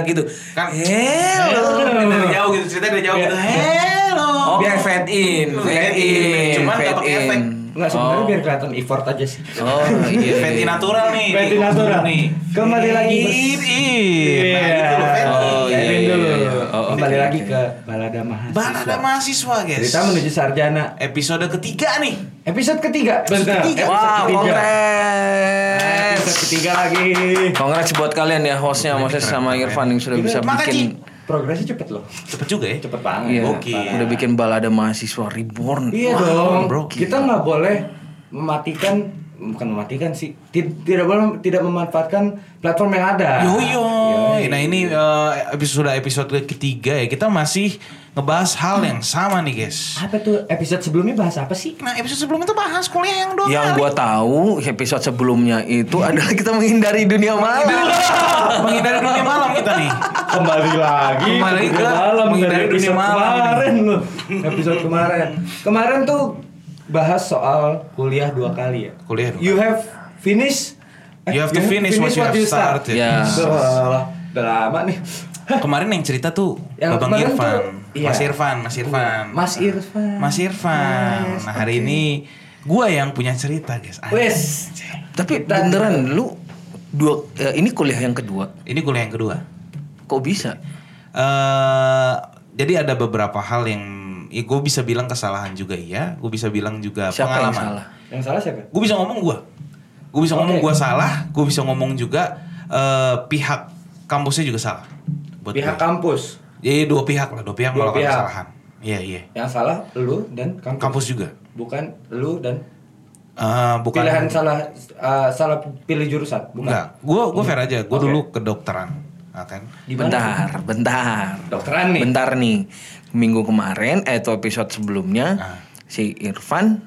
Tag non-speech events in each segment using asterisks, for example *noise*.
nyeret gitu. Kan- Hello. dari jauh gitu cerita dari jauh gitu. Hello. Oh, biar fade in, fade in, Cuman nggak fade pakai efek. in. Enggak sebenarnya Oh. biar kelihatan effort aja sih. Oh iya. Fenty iya. natural nih. Fenty natural. nih. Kembali lagi ih. Nah, Iya. gitu loh, Fenty. Oh, iya, iya, dulu. iya. Oh, Kembali lagi ke balada mahasiswa. Balada mahasiswa, guys. Cerita menuju sarjana. Episode ketiga nih. Episode ketiga. Benar. ketiga. Wow, Episode ketiga. kongres. Episode ketiga lagi. Kongres buat kalian ya hostnya Moses sama Irfan yang sudah bisa Makasih. bikin Progresnya cepet loh. Cepet juga ya. Cepet banget. Iya, Oke. udah bikin balada mahasiswa reborn. Iya Wow, dong, bro. Kita nggak boleh mematikan bukan mematikan sih Ti- tidak boleh tidak memanfaatkan platform yang ada. Yo yo. Nah ini eh, episode episode ketiga ya kita masih ngebahas hal yang sama nih guys. apa tuh episode sebelumnya bahas apa sih? Nah episode sebelum itu bahas kuliah yang dua Yang kali. gua tahu episode sebelumnya itu adalah kita menghindari dunia malam. menghindari dunia malam kita nih. Kembali lagi Kembali ke ke malam menghindari dari dunia episode malam. kemarin loh. Episode kemarin. Kemarin tuh bahas soal kuliah dua kali ya. Kuliah dua You have finished eh, You have to finish what you have started. Ya. Wah, udah lama nih. Kemarin yang cerita tuh Yang kemarin Irfan, tuh, iya. Mas Irfan, Mas Irfan, Mas Irfan. Mas Irfan. Yes, nah hari oke. ini gua yang punya cerita guys. Wes. Tapi Kita- beneran lu dua eh, ini kuliah yang kedua. Ini kuliah yang kedua. Kok bisa? eh jadi ada beberapa hal yang ya gue bisa bilang kesalahan juga iya, gue bisa bilang juga Siapa yang pengalaman. salah? Yang salah siapa? Gue bisa ngomong gue, gue bisa ngomong Oke. gue salah, gue bisa ngomong juga eh, pihak kampusnya juga salah. Buat Pihak gue. kampus. Ya dua pihak lah, dua pihak Dua melakukan pihak. kesalahan. Iya iya. Yang salah lu dan kampus. Kampus juga. Bukan lu dan Eh, bukan. pilihan salah uh, salah pilih jurusan, bukan. Enggak, gue gue fair aja. Gue Oke. dulu kedokteran, nah, kan? Di mana? Bentar, bentar. Dokteran nih. Bentar nih. Minggu kemarin eh itu episode sebelumnya Ah. si Irfan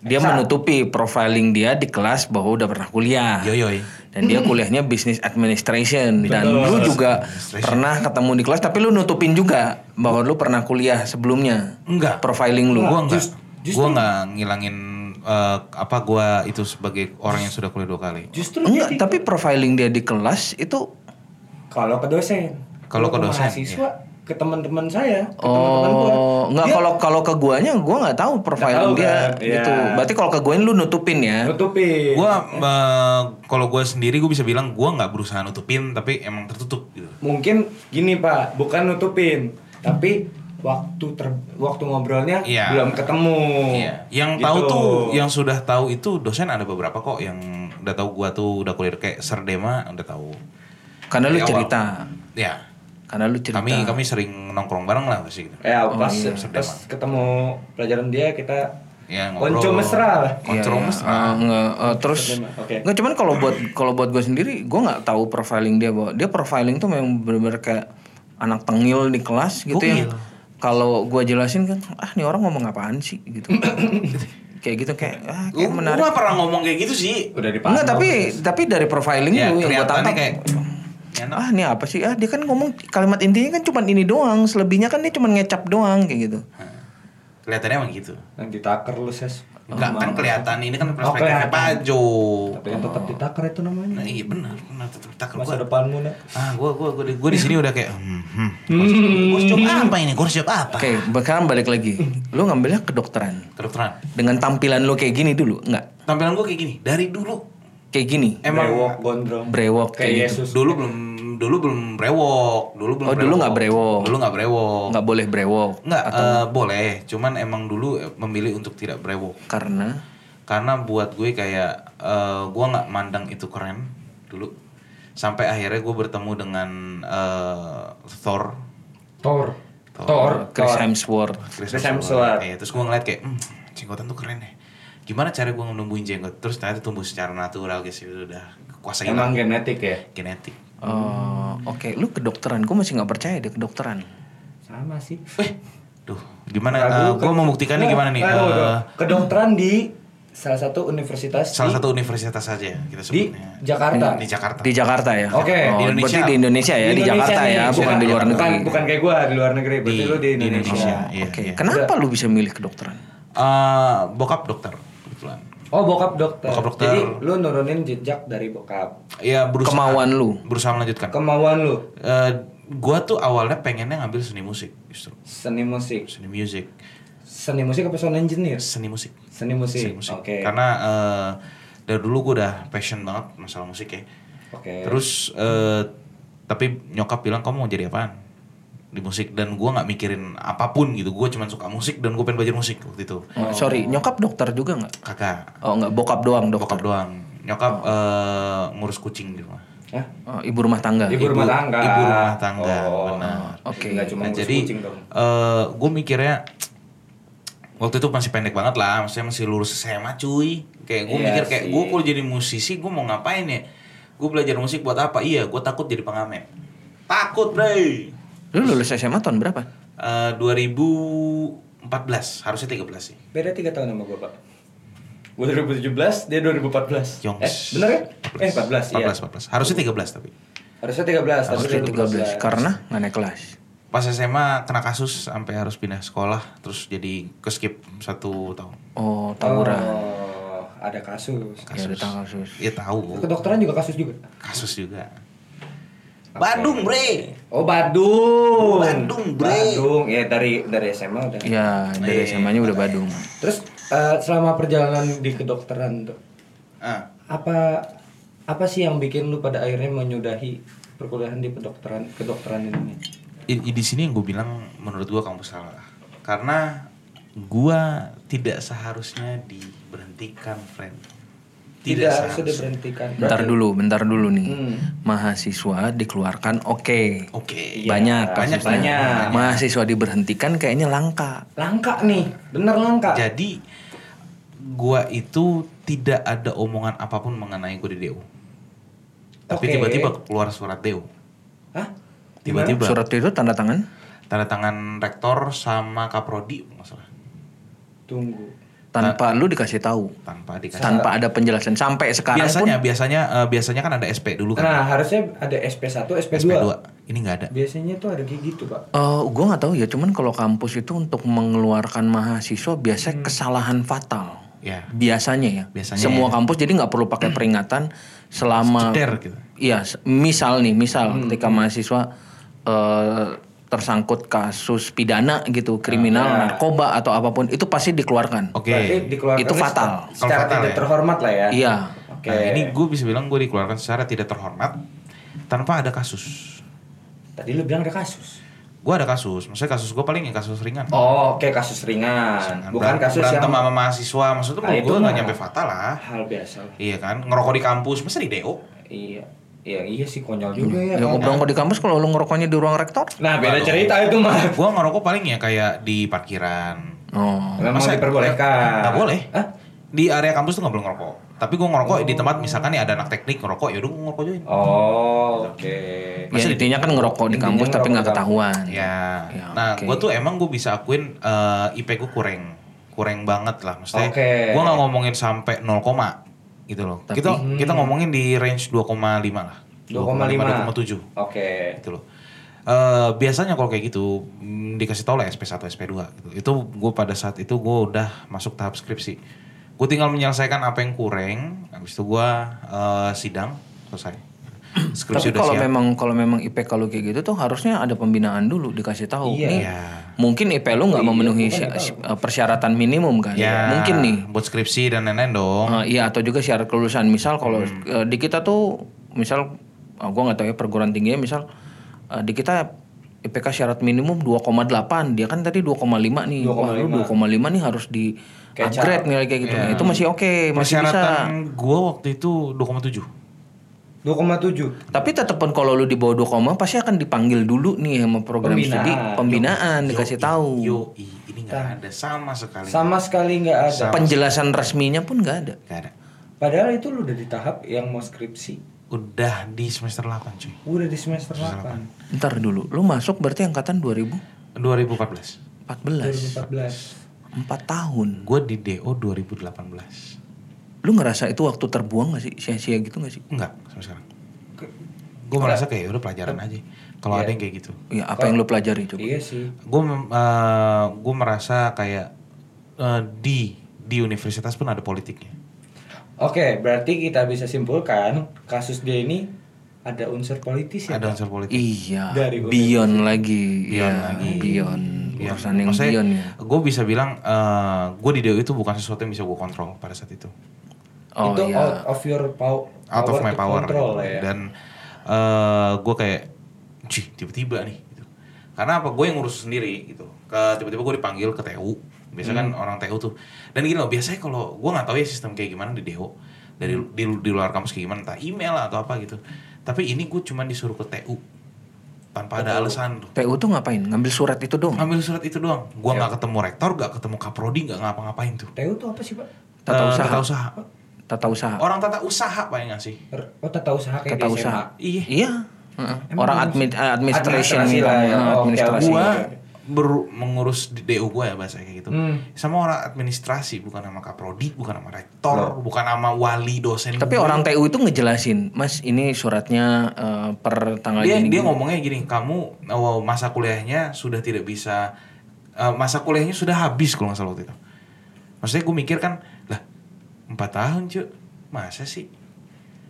dia Eksa. menutupi profiling dia di kelas bahwa udah pernah kuliah. Yoyoy. Dan dia kuliahnya business administration dan Betul. lu juga pernah ketemu di kelas tapi lu nutupin juga bahwa lu pernah kuliah sebelumnya. Enggak. Profiling lu. Gue enggak. Just- Gue enggak ngilangin eh, apa gue itu sebagai orang yang sudah kuliah dua kali. Justru Enggak, jadi- tapi profiling dia di kelas itu kalau ke dosen. Kalau ke dosen, mahasiswa ke teman-teman saya, ke teman-teman gua. Oh, enggak kalau kalau ke guanya gua nggak tahu tahu dia kan, gitu. iya. Berarti kalau ke guanya lu nutupin ya. nutupin. Gue eh, kalau gue sendiri gue bisa bilang gue nggak berusaha nutupin tapi emang tertutup gitu. Mungkin gini Pak, bukan nutupin, tapi waktu ter waktu ngobrolnya Iya. belum ketemu. Iya. Yang Gitu. tahu tuh, yang sudah tahu itu dosen ada beberapa kok yang udah tahu gue tuh udah kuliah kayak Serdema udah tahu. Karena lu Dari awal. cerita. Ya. Karena lu cerita. Kami kami sering nongkrong bareng lah pasti gitu. Ya Oh, pas iya. pas ketemu pelajaran dia kita Ya konco mesra lah. Kontrol iya. mesra. Eh, nggak, eh, terus Oke. nggak cuman kalau buat kalau buat gue sendiri gue nggak tahu profiling dia bahwa dia profiling tuh memang bener-bener kayak anak tengil di kelas gitu ya. Kalau gue jelasin kan, ah nih orang ngomong apaan sih gitu. *coughs* kayak gitu kayak ah kayak Gue menarik. gak pernah ngomong kayak gitu sih. Udah dipantau. Enggak, tapi tapi dari profiling Ya, lu yang gue tangkap kayak ya, ah ini apa sih ah dia kan ngomong kalimat intinya kan cuma ini doang selebihnya kan dia cuma ngecap doang kayak gitu Kelihatannya emang gitu. yang ditaker lu ses. Enggak kan kelihatan ini kan Oh, perspektifnya kelihatan. Pajo. Tapi yang tetap ditaker itu namanya. Nah, iya benar, benar tetap tak Masa gua. depanmu nak. Ah, gua gua gua, di- gua di sini udah kayak hmm, hmm. Gua harus apa ini? Gua harus apa? oke sekarang balik lagi lu ngambilnya kedokteran Kedokteran. dengan tampilan lu kayak gini dulu nggak Tampilan gua kayak gini dari dulu. Kayak gini Emang Brewok gondrong. brewok kayak kayak gitu Yesus. dulu belum dulu belum brewok, dulu belum Oh, dulu nggak brewok. Dulu nggak brewok. nggak boleh brewok Nggak, eh, boleh, cuman emang dulu memilih untuk tidak brewok. karena Karena buat gue kayak eh, gue nggak mandang itu keren dulu. Sampai akhirnya gue bertemu dengan eh, Thor, Thor. Thor. Thor. Chris Thor. Hemsworth Chris Hemsworth. Iya, terus gue ngeliat kayak, hmm, jenggotan tuh keren ya. Gimana cara gue numbuhin jenggot? Terus ternyata tumbuh secara natural guys, itu udah kuasain Emang lah. genetik ya? genetik. Oh, oke lu kedokteran gue masih nggak percaya deh kedokteran Sama sih. Eh, duh, gimana? Ragu, gue ke- membuktikannya gimana nih? Eh, Kedokteran di salah satu universitas salah di, satu universitas saja kita di sebutnya. Jakarta. Di Jakarta. di Jakarta ya Oke. oh, Di Indonesia. berarti di Indonesia ya di, Indonesia Jakarta nih. ya bukan di luar negeri Bukan kayak gua di luar negeri, berarti Di- lu di di Indonesia. Indonesia. Iya, oke iya. kenapa lu bisa milih kedokteran Eh, bokap dokter kebetulan. Oh bokap dokter. Bokap dokter. Jadi lu nurunin jejak dari bokap. Ya berusaha. Kemauan lu. Berusaha melanjutkan. Kemauan lu Eh, gua tuh awalnya pengennya ngambil seni musik justru. seni musik. Seni music. Seni musik apa sound engineer? Seni musik. Seni musik. Seni musik. Oke. Karena eh, dari dulu gue udah passion banget masalah musik ya. Oke. Terus eh, tapi nyokap bilang kamu mau jadi apaan di musik dan gua nggak mikirin apa pun gitu. Gue cuma suka musik dan gue pengen belajar musik waktu itu. Oh, Sorry, nyokap dokter juga nggak? Kakak, Oh nggak, bokap doang dokter. bokap doang. Nyokap eh, ngurus kucing di rumah. Oh, ibu rumah tangga. Ibu rumah tangga. Ibu rumah tangga, Oh, benar. Oke. Nggak cuma Nah, jadi kucing dong. gue mikirnya waktu itu masih pendek banget lah, maksudnya masih lulus SMA cuy. Kayak gue Iya mikir kayak gue kalau jadi musisi gue mau ngapain ya? Gue belajar musik buat apa? Iya, gue takut jadi pengamen. Takut, Bray. Lu lulus SMA tahun berapa? Eh, 2014, harusnya 13 sih. Beda 3 tahun sama gua, Pak. Gua 2017, dia 2014. Yongs. Eh, bener ya? Eh, 14, iya. 14, 14. Harusnya 13 tapi. Harusnya 13, tapi Harusnya 13 2014. karena nggak naik kelas. Pas SMA kena kasus sampai harus pindah sekolah, terus jadi ke skip satu tahun. Oh, tawuran. Oh, ada kasus. Ya ada kasus. Ya tahu, Kedokteran juga kasus juga. kasus juga. Badung, Bre. Oh, Badung. Badung, bre. Badung. Ya dari dari SMA udah. Ya, dari Iya. SMA-nya udah Badung. Terus eh, selama perjalanan di kedokteran tuh, Ah, apa apa sih yang bikin lu pada akhirnya menyudahi perkuliahan di kedokteran kedokteran ini? i- i- di sini yang gue bilang menurut gue kamu salah. Karena gua tidak seharusnya diberhentikan, friend. Tidak, harus seharusnya. diberhentikan. Bentar dulu, bentar dulu nih. Hmm. Mahasiswa dikeluarkan oke. Oke. Iya, banyak banyak, kasusnya. banyak. Mahasiswa diberhentikan kayaknya langka. Langka nih, bener langka. Jadi gua itu tidak ada omongan apa pun mengenai gue di DO. Tapi Oke. tiba-tiba keluar surat DO. Hah? Tiba-tiba Surat itu tanda tangan? tanda tangan rektor sama kaprodi nggak salah Tunggu. Tanpa lu dikasih tahu. tanpa dikasih. Tanpa ada penjelasan sampai sekarang biasanya pun biasanya eh, biasanya kan ada SP dulu kan. Nah, harusnya ada SP1, SP2. SP2. Ini nggak ada. Biasanya tuh ada kayak gitu, Pak. Eh, gue nggak tahu ya, cuman kalau kampus itu untuk mengeluarkan mahasiswa biasanya Hmm. kesalahan fatal. Ya. Biasanya ya. Biasanya Semua ya. kampus jadi nggak perlu pakai peringatan selama. Ceder gitu. Iya, misal nih, misal Hmm. ketika mahasiswa eh, tersangkut kasus pidana gitu, kriminal, Ah. narkoba atau apa pun, itu pasti dikeluarkan. Oke. Berarti dikeluarkan Itu secara- fatal. Secara fatal tidak ya? terhormat lah ya. Iya. Oke. Nah, ini gue bisa bilang gue dikeluarkan secara tidak terhormat tanpa ada kasus. Tadi lu bilang ada kasus. Gue ada kasus, maksudnya kasus gue paling ya kasus ringan. Oh, oke kasus ringan. Bukan kasus berantem yang sama mahasiswa, maksudnya Ah, itu gue nggak mah. nyampe fatal lah. hal biasa. Iya kan, ngerokok di kampus, masa di DO? Iya. Iya, iya sih konyol juga ya. Ya, ngobrol di kampus kalau lu ngerokoknya di ruang rektor? Nah, beda cerita itu mah. Gue ngerokok paling ya kayak di parkiran. Oh. Memang Masa- diperbolehkan. Nggak boleh. Hah? Di area kampus tuh nggak boleh ngerokok. Tapi gue ngerokok di tempat misalkan nih ada anak teknik ngerokok, ya udah gue ngerokok join. Oh, oke. Ya Maksudnya intinya kan ngerokok di kampus tapi ngerokok nggak ketahuan. Ya. Ya, nah, oke. gue tuh emang gue bisa akuin eh, IP gue kurang, kurang banget lah. Maksudnya, Oke. gue nggak ngomongin sampai 0, gitu loh. Tapi- kita kita ngomongin di range 2,5 lah. 2,5. 2,7 Oke. gitu loh. Eh, biasanya kalau kayak gitu mm, dikasih tau lah SP1, SP2 gitu. Itu gue pada saat itu gue udah masuk tahap skripsi. Gue tinggal menyelesaikan apa yang kurang, habis itu gue eh, sidang selesai. *clears throat* Skripsi Tapi kalau siap. memang kalau memang IP kalau kayak gitu tuh harusnya ada pembinaan dulu dikasih tahu. Iya. Nih, Iya. mungkin IP lu nggak memenuhi sya- uh, persyaratan minimum kan? Ya, Mungkin nih. buat skripsi dan lain-lain dong. Uh, iya atau juga syarat kelulusan. Misal kalau Hmm. uh, di kita tuh misal uh, gua nggak tahu ya perguruan tingginya misal uh, di kita IPK syarat minimum 2,8 dia kan tadi 2,5 nih. Wah, lu 2,5 nih harus di upgrade nilai kayak gitu. Nah, itu masih oke, masih bisa. Persyaratan gue waktu itu 2,7. 2,7. Tapi tetap pun kalau lu di bawah 2, pasti akan dipanggil dulu nih sama program Pembinaan. studi pembinaan dikasih tahu. Yo, ini nggak ada sama sekali. Sama sekali nggak ada. Penjelasan resminya pun nggak ada. Nggak ada. Padahal itu lu udah di tahap yang mau skripsi. Udah di semester 8 cuy. Udah di semester 8. Ntar dulu, lu masuk berarti angkatan 2014. 2014. 2014. 4 tahun. Gue di DO 2018. Lu ngerasa itu waktu terbuang gak sih? Sia-sia gitu gak sih? Enggak, sampai sekarang. Gue merasa kayak "Ya udah pelajaran aja. Kalau ada yang kayak gitu. Ya, apa yang lu pelajari coba? Iya sih. Gue gue merasa kayak eh, di di universitas pun ada politiknya. Oke, berarti kita bisa simpulkan kasus dia ini ada unsur politis ya. Ada unsur politik. Iya. Dari Beyond lagi. Beyond Iya, lagi. Beyond. Iya, Urusan yang maksudnya, beyond ya. Gue bisa bilang, gue di DO itu bukan sesuatu yang bisa gue kontrol pada saat itu. Oh itu iya. out of your pow- Out of power my power. control gitu. ya. Dan gue kayak, cih tiba-tiba nih. Gitu. Karena apa? Gue yang ngurus sendiri gitu. Ke tiba-tiba gue dipanggil ke TU. Biasa kan Hmm. orang TU tuh. Dan gini loh, biasanya kalau gue nggak tahu ya sistem kayak gimana di DO. Dari Hmm. di, di luar kampus kayak gimana, entah email atau apa gitu. Tapi ini gue cuma disuruh ke TU tanpa ada alasan tuh. PU tuh ngapain? Ngambil surat itu dong. Ambil surat itu doang. Gua Ya. nggak ketemu rektor, nggak ketemu kaprodi, nggak ngapa-ngapain tuh. TU itu apa sih, Pak? Tata Eh, usaha. Tata usaha. Tata usaha. Orang tata usaha pak ya nggak sih? R- Oh, tata usaha kayak Tata di usaha. Iya. Iya. Heeh. Emang Orang admin, eh, administration Administrasi lah ya. eh, Oh, administrasi. Gua ber- mengurus di DU gua ya bahasa kayak gitu. Hmm. Sama orang administrasi, bukan nama kaprodi, bukan nama rektor, bukan nama wali dosen. Tapi gua. orang TU itu ngejelasin, Mas ini suratnya eh, per tanggal dia gini. dia gini." ngomongnya gini, kamu oh, masa kuliahnya sudah tidak bisa eh, masa kuliahnya sudah habis kalau nggak salah waktu itu. Maksudnya gue mikir kan, lah empat tahun cuy, masa sih?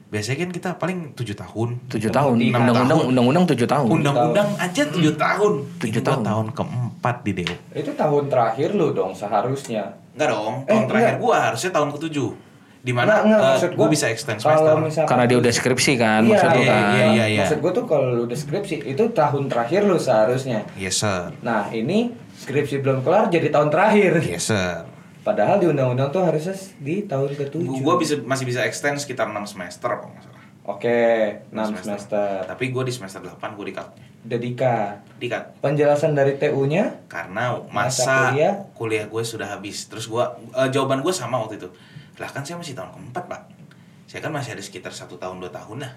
Biasanya kan kita paling tujuh tahun. tujuh tahun. Enam Undang-undang undang-undang tujuh tahun. Undang-undang aja tujuh tahun. Tujuh Ini gua tahun. tahun keempat di DO. Itu tahun terakhir lu dong seharusnya. Enggak dong, Eh, tahun terakhir enggak. gua harusnya tahun ketujuh. Di mana eh, maksud gua bisa extend kalau semester. misalkan- Karena dia udah skripsi kan, Iya, maksud iya, kan. iya, iya, iya. Maksud gue tuh kalau lu udah skripsi itu tahun terakhir lu seharusnya. Yes sir. Nah ini skripsi belum kelar jadi tahun terakhir. Yes sir. Padahal di undang-undang tuh harusnya di tahun ketujuh. Gua bisa masih bisa extend sekitar 6 semester kalau nggak salah. Oke, 6 semester. Tapi gua di semester 8 gua di cut. Udah dikat. Penjelasan dari TU-nya karena Masa masa, kuliah? kuliah, gue sudah habis terus gue eh, jawaban gue sama waktu itu lah kan saya masih tahun keempat pak saya kan masih ada sekitar satu tahun dua tahun lah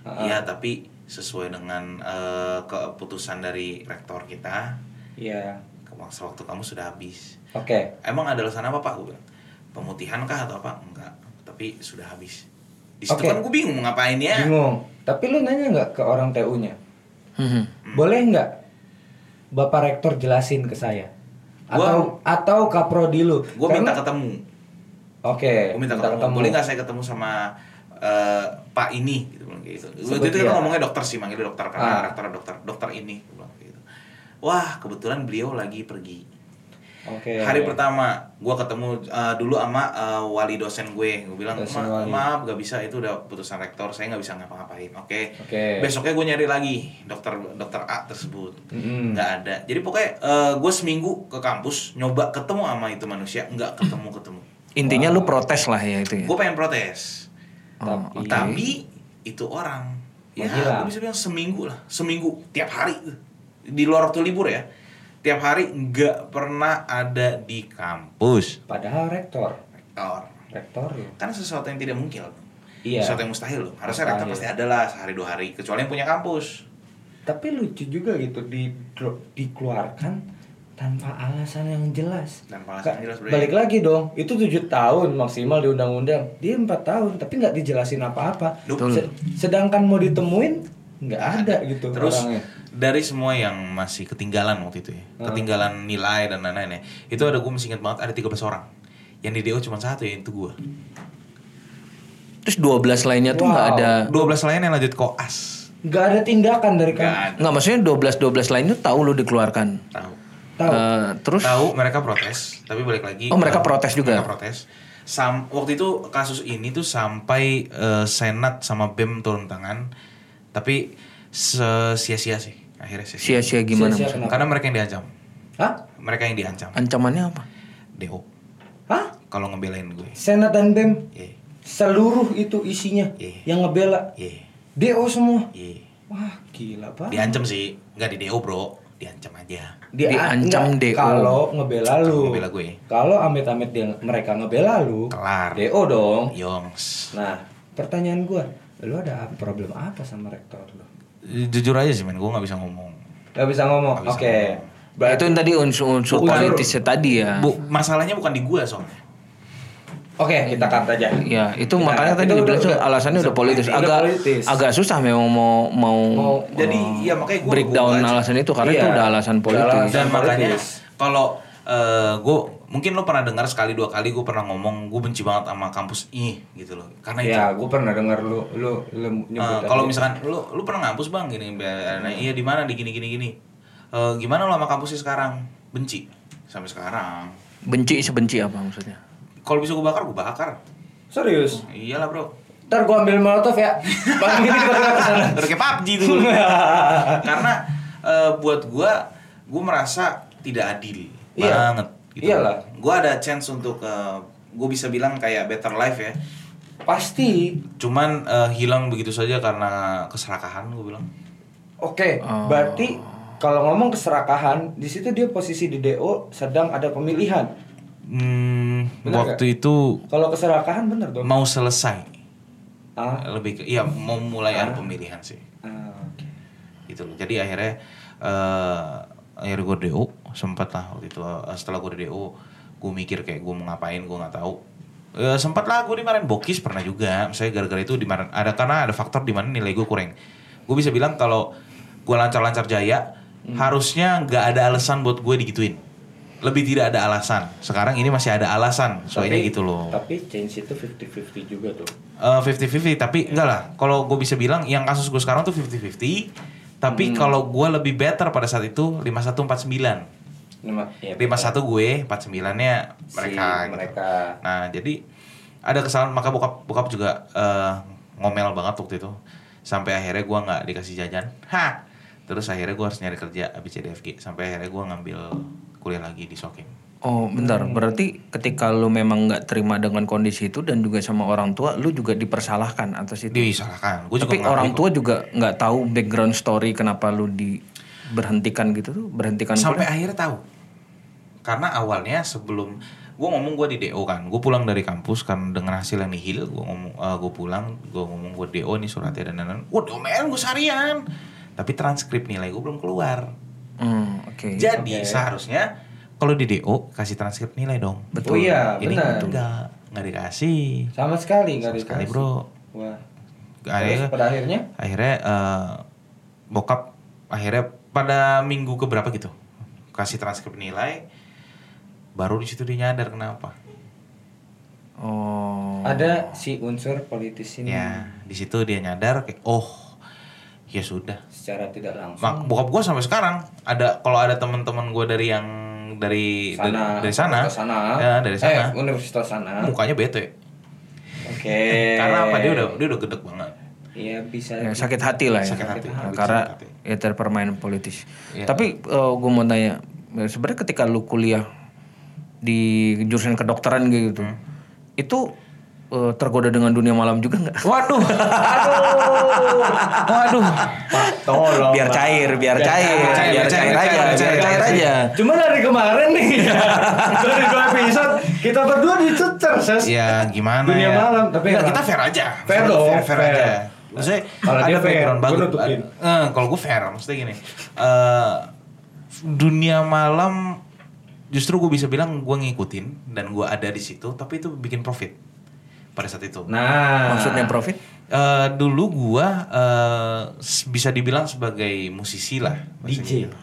Ah. Iya tapi sesuai dengan eh, keputusan dari rektor kita Iya. ke- waktu kamu sudah habis Oke. emang ada alasan apa pak gue bilang pemutihan kah atau apa enggak tapi sudah habis di situ Oke. kan gue bingung ngapain ya Bingung. Tapi lu nanya nggak ke orang TU-nya? Mhm. Boleh nggak Bapak Rektor jelasin ke saya? Atau atau kaprodi lu? gue Karena- minta ketemu Oke. gue minta, ketemu. boleh nggak saya ketemu sama eh, Pak ini gitu bilang gitu. Waktu itu kita dia. ngomongnya dokter sih, manggilnya dokter karena Ah. dokter dokter dokter ini gitu. Wah, kebetulan beliau lagi pergi. Oke. Hari pertama gue ketemu eh, dulu sama eh, wali dosen gue, gue bilang Dosen "Ma- wali. maaf gak bisa itu udah putusan rektor, saya nggak bisa ngapa-ngapain. Oke. Oke. Besoknya gue nyari lagi dokter dokter A tersebut, Mm-mm. nggak ada. Jadi pokoknya gue seminggu ke kampus nyoba ketemu sama itu manusia, nggak ketemu ketemu. Intinya lu protes lah ya itu ya. Gue pengen protes. Oh, Tapi-. Tapi itu orang ya gue bisa bilang seminggu lah, seminggu tiap hari di luar waktu libur ya, tiap hari nggak pernah ada di kampus. Padahal rektor. Rektor Rektor ya. kan sesuatu yang tidak mungkin, Iya. sesuatu yang mustahil loh. Harusnya rektor pasti ada lah sehari dua hari, kecuali yang punya kampus. Tapi lucu juga gitu di dikeluarkan tanpa alasan yang jelas. Tanpa alasan yang jelas, Bre. Balik lagi dong, itu tujuh tahun maksimal di undang-undang. Dia empat tahun, tapi nggak dijelasin apa-apa. Sedangkan mau ditemuin nggak ada gitu Terus orangnya. dari semua yang masih ketinggalan waktu itu ya, Hmm. ketinggalan nilai dan lain-lain ya, itu ada gue masih ingat banget ada 13 orang. Yang di DO cuma satu ya itu gue. Terus 12 lainnya tuh nggak Wow. ada 12 lain yang lanjut koas. Nggak ada tindakan dari kan. nggak maksudnya 12 12 lainnya tahu lu dikeluarkan. Tahu. Tahu. Eh, terus Tahu mereka protes, tapi balik lagi. Oh, mereka ke- protes juga? Mereka protes. Sam, waktu itu kasus ini tuh sampai eh, senat sama bem turun tangan, tapi sia-sia sih akhirnya sia-sia. sia-sia gimana Sia-sia maksudnya? kenapa? Karena mereka yang diancam, Hah? mereka yang diancam. Ancamannya apa? DO Hah? kalau ngebelain gue. Senat dan BEM Iya, seluruh itu isinya Iya. yang ngebela iya, DO semua. iya. Wah, gila, Pak. Diancam sih, nggak di DO bro, diancam aja. Dia Diancam DO. Kalau ngebela lu. Ngebela gue. Kalau amit-amit dia mereka ngebela lu. Kelar. DO dong. Yongs. Nah, pertanyaan gua, lu ada problem apa sama rektor lu? Jujur aja sih men, gue nggak bisa ngomong. Gak bisa ngomong. Oke. ngomong. Berarti itu yang tadi unsur-unsur Unsur- politisnya tadi ya. Bu, masalahnya bukan di gue soalnya. Oke, kita cut aja. Ya, itu Kita- makanya tadi itu dibilang udah- alasannya udah politis. udah Agak politis. agak susah memang mau mau, Mau- Jadi ya makanya gue breakdown alasan itu karena Iya, itu udah alasan politis. dan makanya kalau gue mungkin lo pernah dengar sekali dua kali gue pernah ngomong gue benci banget sama kampus ini gitu loh karena itu Ya, gue pernah dengar lu lu lu nyebut tadi. kalau misalkan lu lu pernah ngampus bang gini nah, iya di mana di gini gini gini Eh, gimana lo sama kampusnya sekarang benci sampai sekarang Benci sebenci apa maksudnya? kalau bisa gue bakar gue bakar serius. iyalah bro Ntar gua ambil molotov ya. *laughs* Bang ini sana. udah kayak PUBG tuh *laughs* karena eh, buat gue gue merasa tidak adil Iya. banget gitu. Iyalah. gue ada chance untuk gue bisa bilang kayak better life ya Pasti. cuman eh, hilang begitu saja karena keserakahan gue bilang Oke, Oh. berarti kalau ngomong keserakahan, di situ dia posisi di DO sedang ada pemilihan. hmm, waktu itu Kalau keserakahan bener dong. mau selesai Ah, lebih ke iya mau mulai ada pemilihan sih ah, oke. gitu loh jadi akhirnya eh akhirnya gue DO sempat lah waktu itu eh, setelah gue DO gue mikir kayak gue mau ngapain gue nggak tahu. Eh sempat lah gue dimarahin bokis pernah juga. Misalnya gara-gara itu dimarahin ada karena ada faktor di mana nilai gue kurang. Gue bisa bilang kalau gue lancar-lancar jaya harusnya nggak ada alasan buat gue digituin. Lebih tidak ada alasan. Sekarang ini masih ada alasan soalnya gitu loh. Tapi change itu 50-50 juga tuh. Eh, 50-50 tapi enggak lah. Kalau gue bisa bilang yang kasus gue sekarang tuh 50-50 tapi kalau gue lebih better pada saat itu 5149 Lima, ya, 51 gue 49 nya Si mereka gitu. mereka. nah jadi ada kesalahan maka bokap bokap juga eh, ngomel banget waktu itu. Sampai akhirnya gue nggak dikasih jajan. Ha! Terus akhirnya gue harus nyari kerja ABCDFG sampai akhirnya gue ngambil kuliah lagi di Sokim. Oh bentar, berarti ketika lu memang nggak terima dengan kondisi itu dan juga sama orang tua, lu juga dipersalahkan atas itu. disalahkan. Gue juga Tapi mengakui orang kok. tua juga nggak tahu background story kenapa lu diberhentikan gitu tuh, berhentikan sampai kuliah. akhirnya tahu karena awalnya sebelum gue ngomong gue di DO kan gue pulang dari kampus kan dengan hasil yang nihil gue ngomong gue pulang gue ngomong gue DO nih suratnya dan lain-lain gue domelin gue seharian tapi transkrip nilai gue belum keluar Hmm, oke. jadi Oke. seharusnya kalau di DO kasih transkrip nilai dong Betul. Oh iya, ini benar. enggak nggak dikasih Sama sekali nggak Sama sekali, dikasih. bro. Wah. akhirnya Terus pada akhirnya akhirnya eh, bokap akhirnya pada minggu keberapa gitu? Kasih transkrip nilai baru di situ dia nyadar kenapa. Oh. ada si unsur politis ini. Ya di situ dia nyadar kayak oh ya sudah. Secara tidak langsung. Mak bokap gue sampai sekarang ada kalau ada teman-teman gue dari yang dari sana. dari sana, ke sana. ya dari sana. Eh, universitas sana. Mukanya bete. Oke. *laughs* Karena apa? Dia udah dia udah gedek banget iya bisa Ya, sakit hati lah ya. Sakit hati. Nah, Sakit karena hati. ya terpermain politis. Iya. Tapi gue mau tanya, ya, sebenarnya ketika lu kuliah di jurusan kedokteran gitu, Hmm. itu eh, tergoda dengan dunia malam juga nggak? waduh *laughs* waduh tolong biar Pak. cair, biar cair, cair, biar cair, cair cair, aja, cair, biar cair, cair cair. aja. Cuma dari kemarin nih *laughs* dari dua episode kita berdua dicecer ses. ya gimana Dunia ya malam, tapi Nggak, emang- kita fair aja Fair Maksudnya dong, fair, fair fair. aja maksudnya Kalau ada dia fair, background gua bagus nutupin. Eh, kalau gue fair maksudnya gini eh dunia malam justru gue bisa bilang gue ngikutin dan gue ada di situ tapi itu bikin profit pada saat itu Nah, Maksudnya profit? Eh, dulu gua eh, s- bisa dibilang sebagai musisi lah DJ. gitu.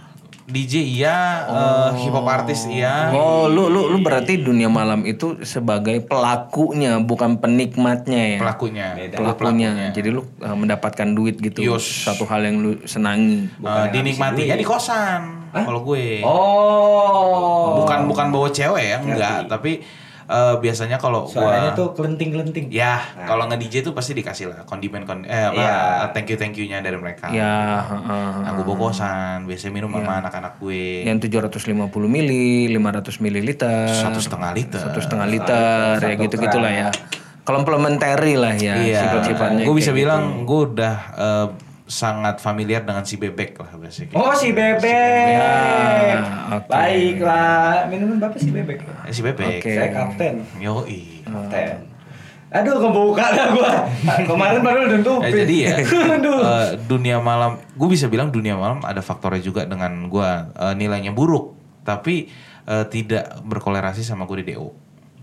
DJ iya, eh, hip hop artis iya. Oh, lu lu lu berarti dunia malam itu sebagai pelakunya, bukan penikmatnya ya. pelakunya. Beda. Gua Pelakunya. Jadi lu eh, mendapatkan duit gitu. Yus. Satu hal yang lu senangi. Eh, dinikmatinya di kosan kalau gue. Oh. Bukan bukan bawa cewek ya, enggak, tapi eh, biasanya kalau Suaranya gua tuh kelenting-kelenting. ya Nah. kalau nge DJ tuh pasti dikasih lah kondimen kon eh apa Iya. thank you thank you-nya dari mereka. Ya, heeh. Nah, gue bawa kosan, biasanya minum sama anak-anak gue. yang 750 mili, 500 mililiter, Satu setengah liter. satu setengah liter, ya Satu gitu gitulah ya. Komplementari lah ya Iya, sifat-sifatnya. gue bisa bilang gitu. gue udah eh, sangat familiar dengan si bebek lah biasanya. Oh si bebek. Ya, oke. Baiklah. Minuman bapak si bebek. Eh, si bebek. Oke. Saya kapten. Yoi. Kapten. Aduh kebuka dah gua. Kemarin baru udah nutupin. Eh, jadi ya *laughs* Aduh. eh, dunia malam, gue bisa bilang dunia malam ada faktornya juga dengan gue eh, nilainya buruk, tapi eh, tidak berkolerasi sama gue di DO,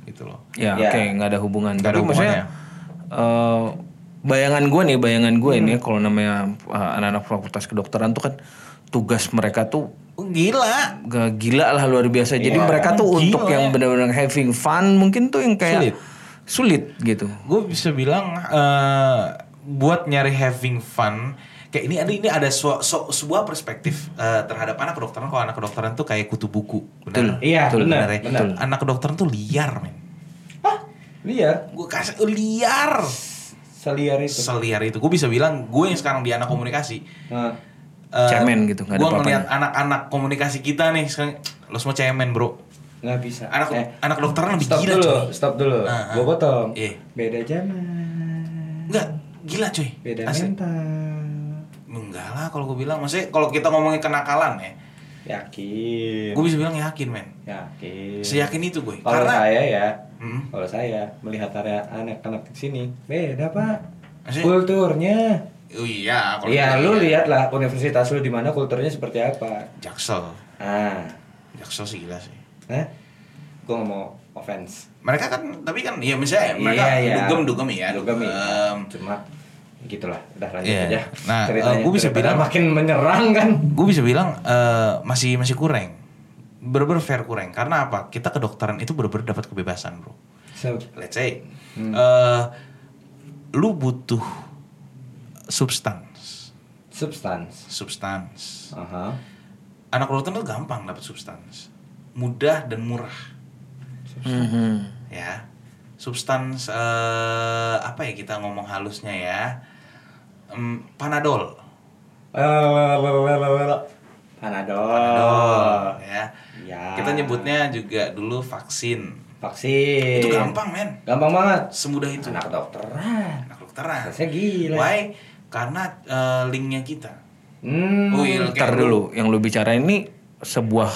gitu loh. Ya, Ya. oke, nggak ada hubungan. Nggak ada Tapi maksudnya eh, bayangan gue nih, bayangan gue ini kalau namanya eh, anak-anak fakultas kedokteran tuh kan tugas mereka tuh Oh, gila. gak gila lah luar biasa. Jadi Iya, mereka tuh gila. untuk yang benar-benar having fun mungkin tuh yang kayak sulit, gitu. Gue bisa bilang eh, buat nyari having fun kayak ini ada ini ada su- su- sebuah perspektif eh, terhadap anak kedokteran kalau anak kedokteran tuh kayak kutu buku benar Iya, Betul, benar, ya? benar. anak kedokteran tuh liar men Hah? Liar? gue kasih liar Seliar itu. seliar itu gue bisa bilang gue yang sekarang di anak komunikasi Nah, eh, Cemen gitu, nggak ada gue ngeliat anak-anak komunikasi kita nih sekarang lo semua cemen bro nggak bisa. anak Eh, anak kedokteran lebih stop gila dulu, coy stop dulu. Ah, ah. Gua potong. Iya. Beda zaman. enggak gila coy Beda Asli. mental. enggak lah kalau gue bilang maksudnya kalau kita ngomongin kenakalan ya Yakin. gue bisa bilang yakin men Yakin. seyakin itu gue Kalau karena saya ya, Hmm. kalau saya melihat area anak-anak di sini, beda pak. Maksudnya? Kulturnya. oh iya kalau Iya, kita lu lihat. lihat lah universitas lu di mana kulturnya seperti apa. jaksel Ah, jaksel sih gila sih eh, gue nggak mau offense. mereka kan tapi kan ya misalnya mereka Iya, iya. dugem dugem ya Dugem ya. Cuma gitulah, udah lanjut Iya. aja. Nah, ceritanya. eh, gua bisa bilang- makin menyerang kan. gue bisa bilang eh, masih masih kurang bener-bener fair kurang karena apa kita kedokteran itu bener-bener dapat kebebasan bro So, let's say Hmm. eh, lu butuh substans substance. substans Aha. anak kedokteran itu gampang dapat substans mudah dan murah Mhm. ya substans eh, apa ya kita ngomong halusnya ya Em, panadol Panadol. panadol ya Ya. kita nyebutnya juga dulu vaksin Vaksin. itu gampang men Gampang banget. semudah itu Anak kedokteran. anak kedokteran Saya gila. why karena eh, linknya kita Hmm. oh iya Ntar dulu, yang lu bicara ini sebuah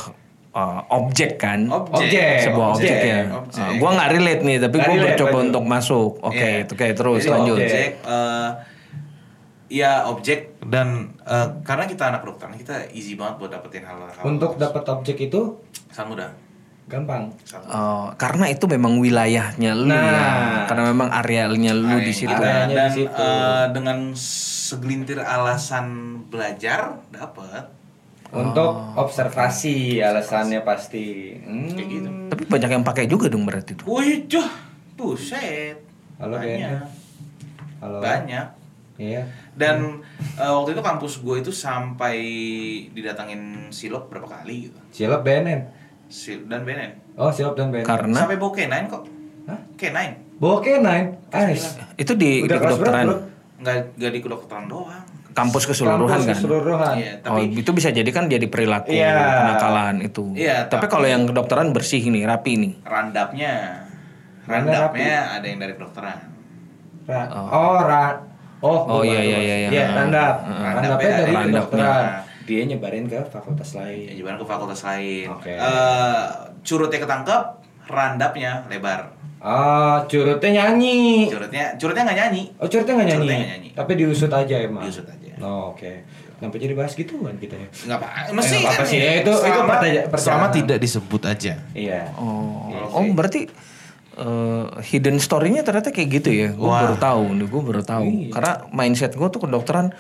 uh, objek kan? objek sebuah objek, objek, ya. objek. Uh, gua nggak relate nih, tapi Nggak gua relate, mencoba lanjut. untuk masuk. Oke, Iya. itu kayak terus Jadi lanjut. objek eh, ya objek dan eh, karena kita anak kedokteran kita easy banget buat dapetin hal-hal Untuk dapat objek itu sangat mudah gampang. Sangat Uh, karena itu memang wilayahnya lu Nah. ya. Karena memang arealnya lu di situ. Area- Areanya dan di situ. eh, dengan segelintir alasan belajar dapat Untuk observasi alasannya pasti. Hmm. Kayak gitu. Tapi banyak yang pakai juga dong berarti itu. wih cuh buset Halo, banyak. Halo. banyak Iya. dan eh, waktu itu kampus gue itu sampai didatangin silop berapa kali gitu Silop BNN. Sil dan BNN Oh, silop dan BNN. Karena sampai bawa K9 kok Hah? K9 Bawa K9. Ais. itu di, di Udah kelas kedokteran, berapa, bro? nggak nggak di kedokteran doang kampus keseluruhan Kampus kan. keseluruhan. Iya, Oh, tapi itu bisa jadi kan jadi perilaku Iya. kenakalan itu. Iya, tapi tapi- kalau yang kedokteran bersih nih, rapi nih. randapnya randapnya ada yang dari kedokteran Ra- oh, ra Oh, Oh, iya, iya, tahu. iya, iya. Iya, randap. Heeh. Randapnya dari Randapnya. kedokteran. Dia nyebarin ke fakultas ya lain. juga ke fakultas lain Oke. Eh, curutnya ketangkep randapnya lebar Ah, curutnya nyanyi. curutnya curutnya nggak nyanyi Oh, curutnya nggak nyanyi. Curutnya nggak nyanyi. Tapi diusut aja emang. Diusut aja. Oh, oke. Kenapa jadi bahas gituan kita ya? nggak apa mesti nggak apa-apa kan sih, ya, itu- itu selama, pertanya- perjalanan. selama tidak disebut aja Iya. Oh, Iya oh berarti eh, hidden story-nya ternyata kayak gitu ya. Gue baru tahu nih, gue baru tahu. Iya. Karena mindset gue tuh kedokteran,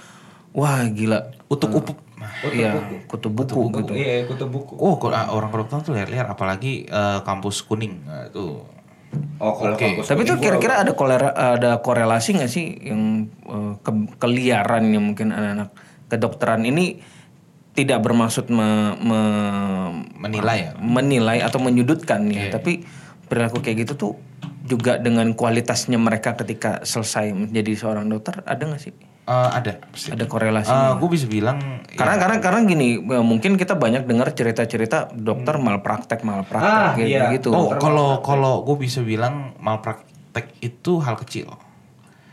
wah gila. utuk upup Kutu Iya, buku. kutu buku gitu. Iya, kutu buku. oh ah, orang kedokteran tuh liar-liar apalagi eh, kampus kuning Nah, itu Oh, kalau Oke. kampus Tapi itu kira-kira ada kolera, ada korelasi nggak sih yang eh, ke- keliaran yang mungkin anak-anak kedokteran ini tidak bermaksud me- me- Menilai ya? menilai atau menyudutkan ya, Iya. tapi perilaku kayak gitu tuh juga dengan kualitasnya mereka ketika selesai menjadi seorang dokter ada nggak sih? Eh, ada pasti. Ada korelasi? gue bisa bilang Karena ya, karena karena gini, eh, mungkin kita banyak dengar cerita-cerita dokter malpraktek malpraktek Ah, gitu, iya. gitu. oh kalau kalau gue bisa bilang malpraktek itu hal kecil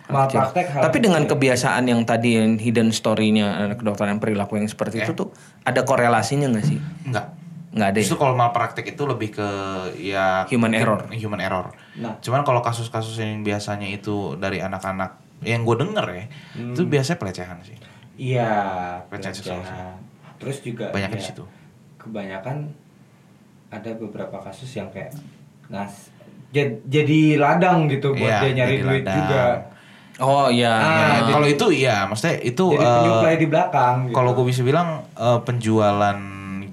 malpraktek hal Tapi dengan kebiasaan yang tadi yang hidden story-nya anak kedokteran perilaku yang seperti itu tuh ada korelasinya nggak sih? enggak Nggak ada. ya? Justru kalau malpraktek itu lebih ke ya Human error. Human error. Nah. Cuman kalau kasus-kasus yang biasanya itu dari anak-anak yang gue denger ya, itu biasanya pelecehan sih. Iya, Pelecehan seksual sih. pelecehan. Terus juga Banyaknya di ya, situ. Kebanyakan ada beberapa kasus yang kayak nas jad- jadi ladang gitu buat Iya, dia nyari duit ladang. juga. Oh iya. Ah, kalau itu iya, maksudnya itu Jadi penyuplai di belakang. gitu. kalau gue bisa bilang eh, penjualan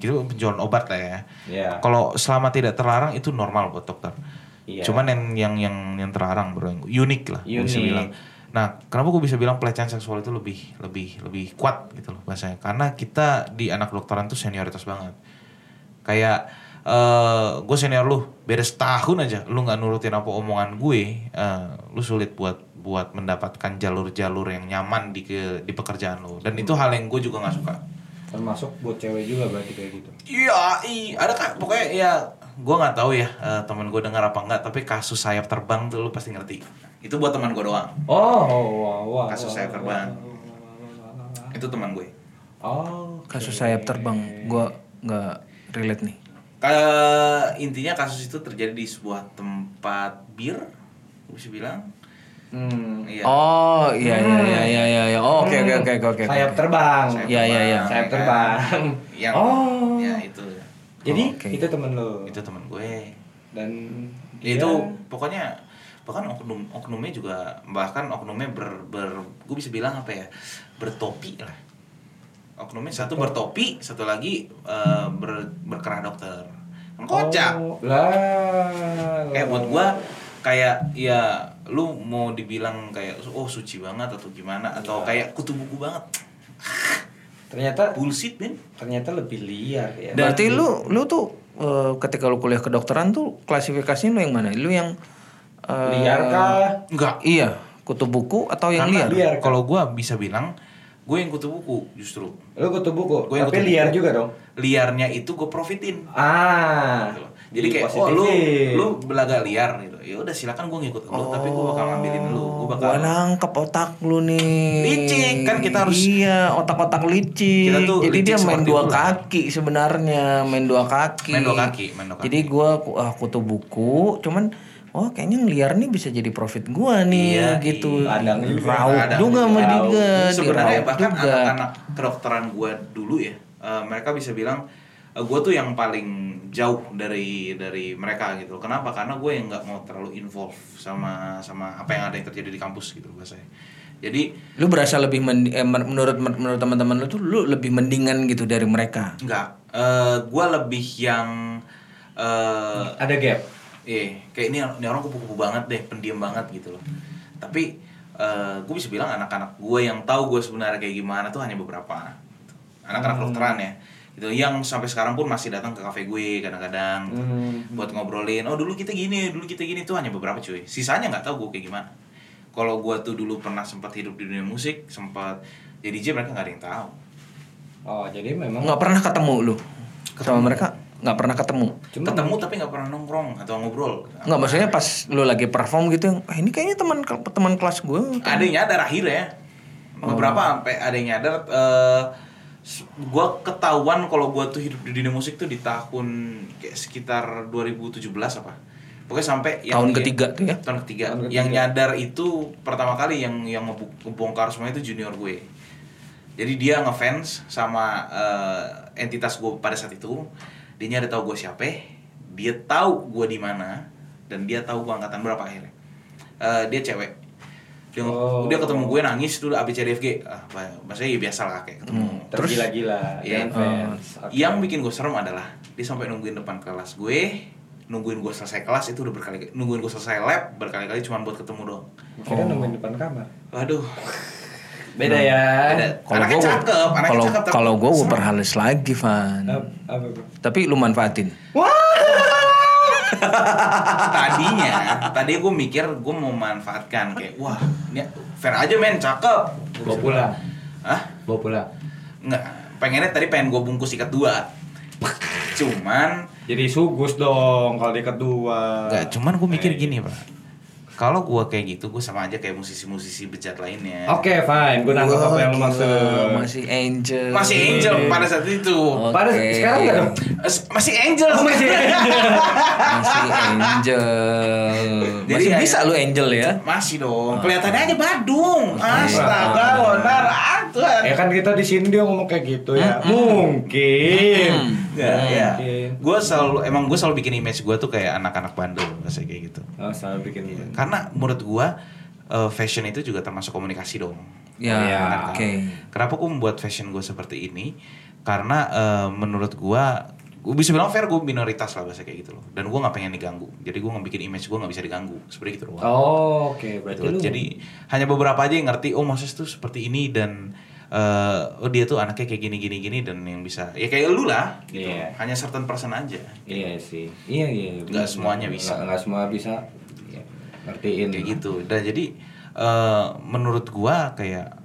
gitu penjualan obat lah ya. Iya. Kalau selama tidak terlarang itu normal buat dokter. Iya. Cuman yang yang yang yang terlarang bro, yang unik lah gua bisa Unik. bilang. Nah, kenapa gue bisa bilang pelecehan seksual itu lebih lebih lebih kuat gitu loh bahasanya? Karena kita di anak dokteran tuh senioritas banget. Kayak eh gue senior lu, beda setahun aja, lu nggak nurutin apa omongan gue, eh, lu sulit buat buat mendapatkan jalur-jalur yang nyaman di ke, di pekerjaan lu. Dan itu hal yang gue juga nggak suka. Termasuk buat cewek juga berarti kayak gitu. Iya, i, ada kan pokoknya ya gue nggak tahu ya eh, teman gue dengar apa enggak, tapi kasus sayap terbang tuh lu pasti ngerti. Itu buat teman gue doang. Oh, wah, wah. Kasus wah, sayap wah, terbang. Itu teman gue. Oh. Kasus sayap terbang, gua nggak relate nih. Ka- intinya kasus itu terjadi di sebuah tempat bir, gue bisa bilang. Hmm. Iya. Oh iya iya iya iya iya. iya. Oh, Oke oke oke oke oke. Sayap terbang. Sayap Iya, iya, iya. Sayap ya terbang. *laughs* Yang, Oh. ya itu. Jadi Oke. itu temen lo. Itu teman gue. Dan Ya, dia- itu pokoknya bahkan oknum oknumnya juga bahkan oknumnya ber, ber gue bisa bilang apa ya bertopi lah oknumnya satu bertopi satu lagi eh, ber, berkerah dokter kan kocak Oh, lah. kayak buat gua kayak ya lu mau dibilang kayak oh suci banget atau gimana atau kayak kutu buku banget ternyata bullshit men ternyata lebih liar ya. Berarti lu lu tuh eh, ketika lu kuliah kedokteran tuh klasifikasinya lu yang mana? Lu yang eh, liar kah? enggak Iya, kutu buku atau yang karena liar? liar. kalau gua bisa bilang gue yang kutu buku justru Lu kutu buku, Gua yang tapi kutu liar buku. juga dong. liarnya itu gue profitin Ah. gitu. Jadi kayak oh lu lu belaga liar gitu. Ya udah silakan gue ngikut lu tapi gue bakal ngambilin lu. Gue bakal Gua nangkep otak lu nih. Licik, kan kita harus- Iya, otak-otak licik. Kita tuh Jadi licik dia main dua kaki sebenarnya, main dua kaki. Main dua kaki, main dua kaki. Jadi gua uh, kutu buku, cuman oh kayaknya ngeliar nih bisa jadi profit gua nih Iya, gitu. iya. Kadang juga. Rauk Kadang juga sama juga. dia. sebenarnya bahkan anak-anak kedokteran gue dulu ya, eh, mereka bisa bilang gue tuh yang paling jauh dari dari mereka gitu. Kenapa? Karena gue yang nggak mau terlalu involve sama sama apa yang ada yang terjadi di kampus gitu bahasanya. Jadi Lu berasa lebih mendi- eh, men- menurut menurut teman-teman lu tuh lu lebih mendingan gitu dari mereka. enggak, gue lebih yang eh Ada gap. Iya, kayak ini, ini orang kupu-kupu banget deh, pendiam banget gitu loh. Tapi gue bisa bilang anak-anak gue yang tahu gue sebenarnya kayak gimana tuh hanya beberapa. Anak-anak kedokteran ya. Gitu, yang sampai sekarang pun masih datang ke kafe gue kadang-kadang gitu. Hmm. buat ngobrolin. Oh dulu kita gini, dulu kita gini tuh hanya beberapa cuy. Sisanya nggak tahu gue kayak gimana. Kalau gue tuh dulu pernah sempat hidup di dunia musik, sempat jadi DJ mereka nggak ada yang tahu. Oh, jadi memang Nggak pernah ketemu lu sama mereka nggak pernah ketemu. Cuma Ketemu tapi nggak pernah nongkrong atau ngobrol. Nggak maksudnya pas lu lagi perform gitu, ah ini kayaknya teman teman kelas gue. ada yang nyadar akhirnya beberapa sampai ada yang nyadar eh gua ketahuan kalau gua tuh hidup di dunia musik tuh di tahun kayak sekitar 2017 apa. Pokoknya sampai Tahun ketiga tuh ya? tahun ketiga. Tahun ketiga. yang nyadar itu pertama kali yang yang ngebongkar semua itu junior gue. Jadi dia ngefans sama eh, entitas gue pada saat itu. Dia nyari tahu gue siapa dia tahu gue di mana dan dia tahu gue angkatan berapa akhirnya. Eh, dia cewek dia, Oh. dia ketemu gue nangis dulu ABCDFG ah maksudnya ya biasa lah kayak ketemu Terus? tergila-gila Iya. dengan fans. Oke. yang bikin gue serem adalah dia sampai nungguin depan kelas gue nungguin gue selesai kelas itu udah berkali nungguin gue selesai lab berkali-kali cuma buat ketemu doang Kira nemuin depan kamar. waduh Beda ya. Beda. Kalau gue, cakep, kalau kalau gue gue perhalus lagi, Van. Ap- Apa, bro? Tapi lu manfaatin. *laughs* tadinya tadi gue mikir gue mau manfaatkan kayak wah ini fair aja men cakep Bawa pulang. Hah? Bawa pulang. nggak pengennya tadi pengen gue bungkus ikat dua cuman Jadi sugus dong kalau di kedua. nggak cuman gue mikir gini pak kalau gue kayak gitu gue sama aja kayak musisi-musisi bejat lainnya Oke, fine. Gue nangkep apa yang lu Wah, maksud. Masih angel. masih angel pada saat itu Oke. Pada sekarang enggak dong? Masih angel Oh, masih angel. Masih angel. Jadi Masih ya- bisa lu angel ya? masih dong kelihatannya aja Badung astaga Ah. lonar atuh Ya kan kita di sini dia ngomong kayak gitu ya. Mungkin. Ya, ya. Mungkin. Gue selalu emang gue selalu bikin image gue tuh kayak anak-anak Bandung, kayak gitu. Oh, selalu bikin Karena menurut gue eh, fashion itu juga termasuk komunikasi dong. Ya, iya. Benar kan? oke. Kenapa gue membuat fashion gue seperti ini? Karena eh, menurut gue, gue bisa bilang fair gue minoritas lah bahasa kayak gitu loh. Dan gue nggak pengen diganggu. Jadi gue ngebikin image gue nggak bisa diganggu. Seperti itu loh. Oh, oke. Berarti Gitu. Jadi hanya beberapa aja yang ngerti. Oh Moses tuh seperti ini dan eh, oh dia tuh anaknya kayak gini gini gini dan yang bisa ya kayak lu lah. Gitu. Iya. Hanya certain person aja. Iya sih. Iya, iya. Nggak semuanya bisa. Nggak, nggak semua bisa. Iya. Ngertiin. kayak gitu dan jadi eh, menurut gua kayak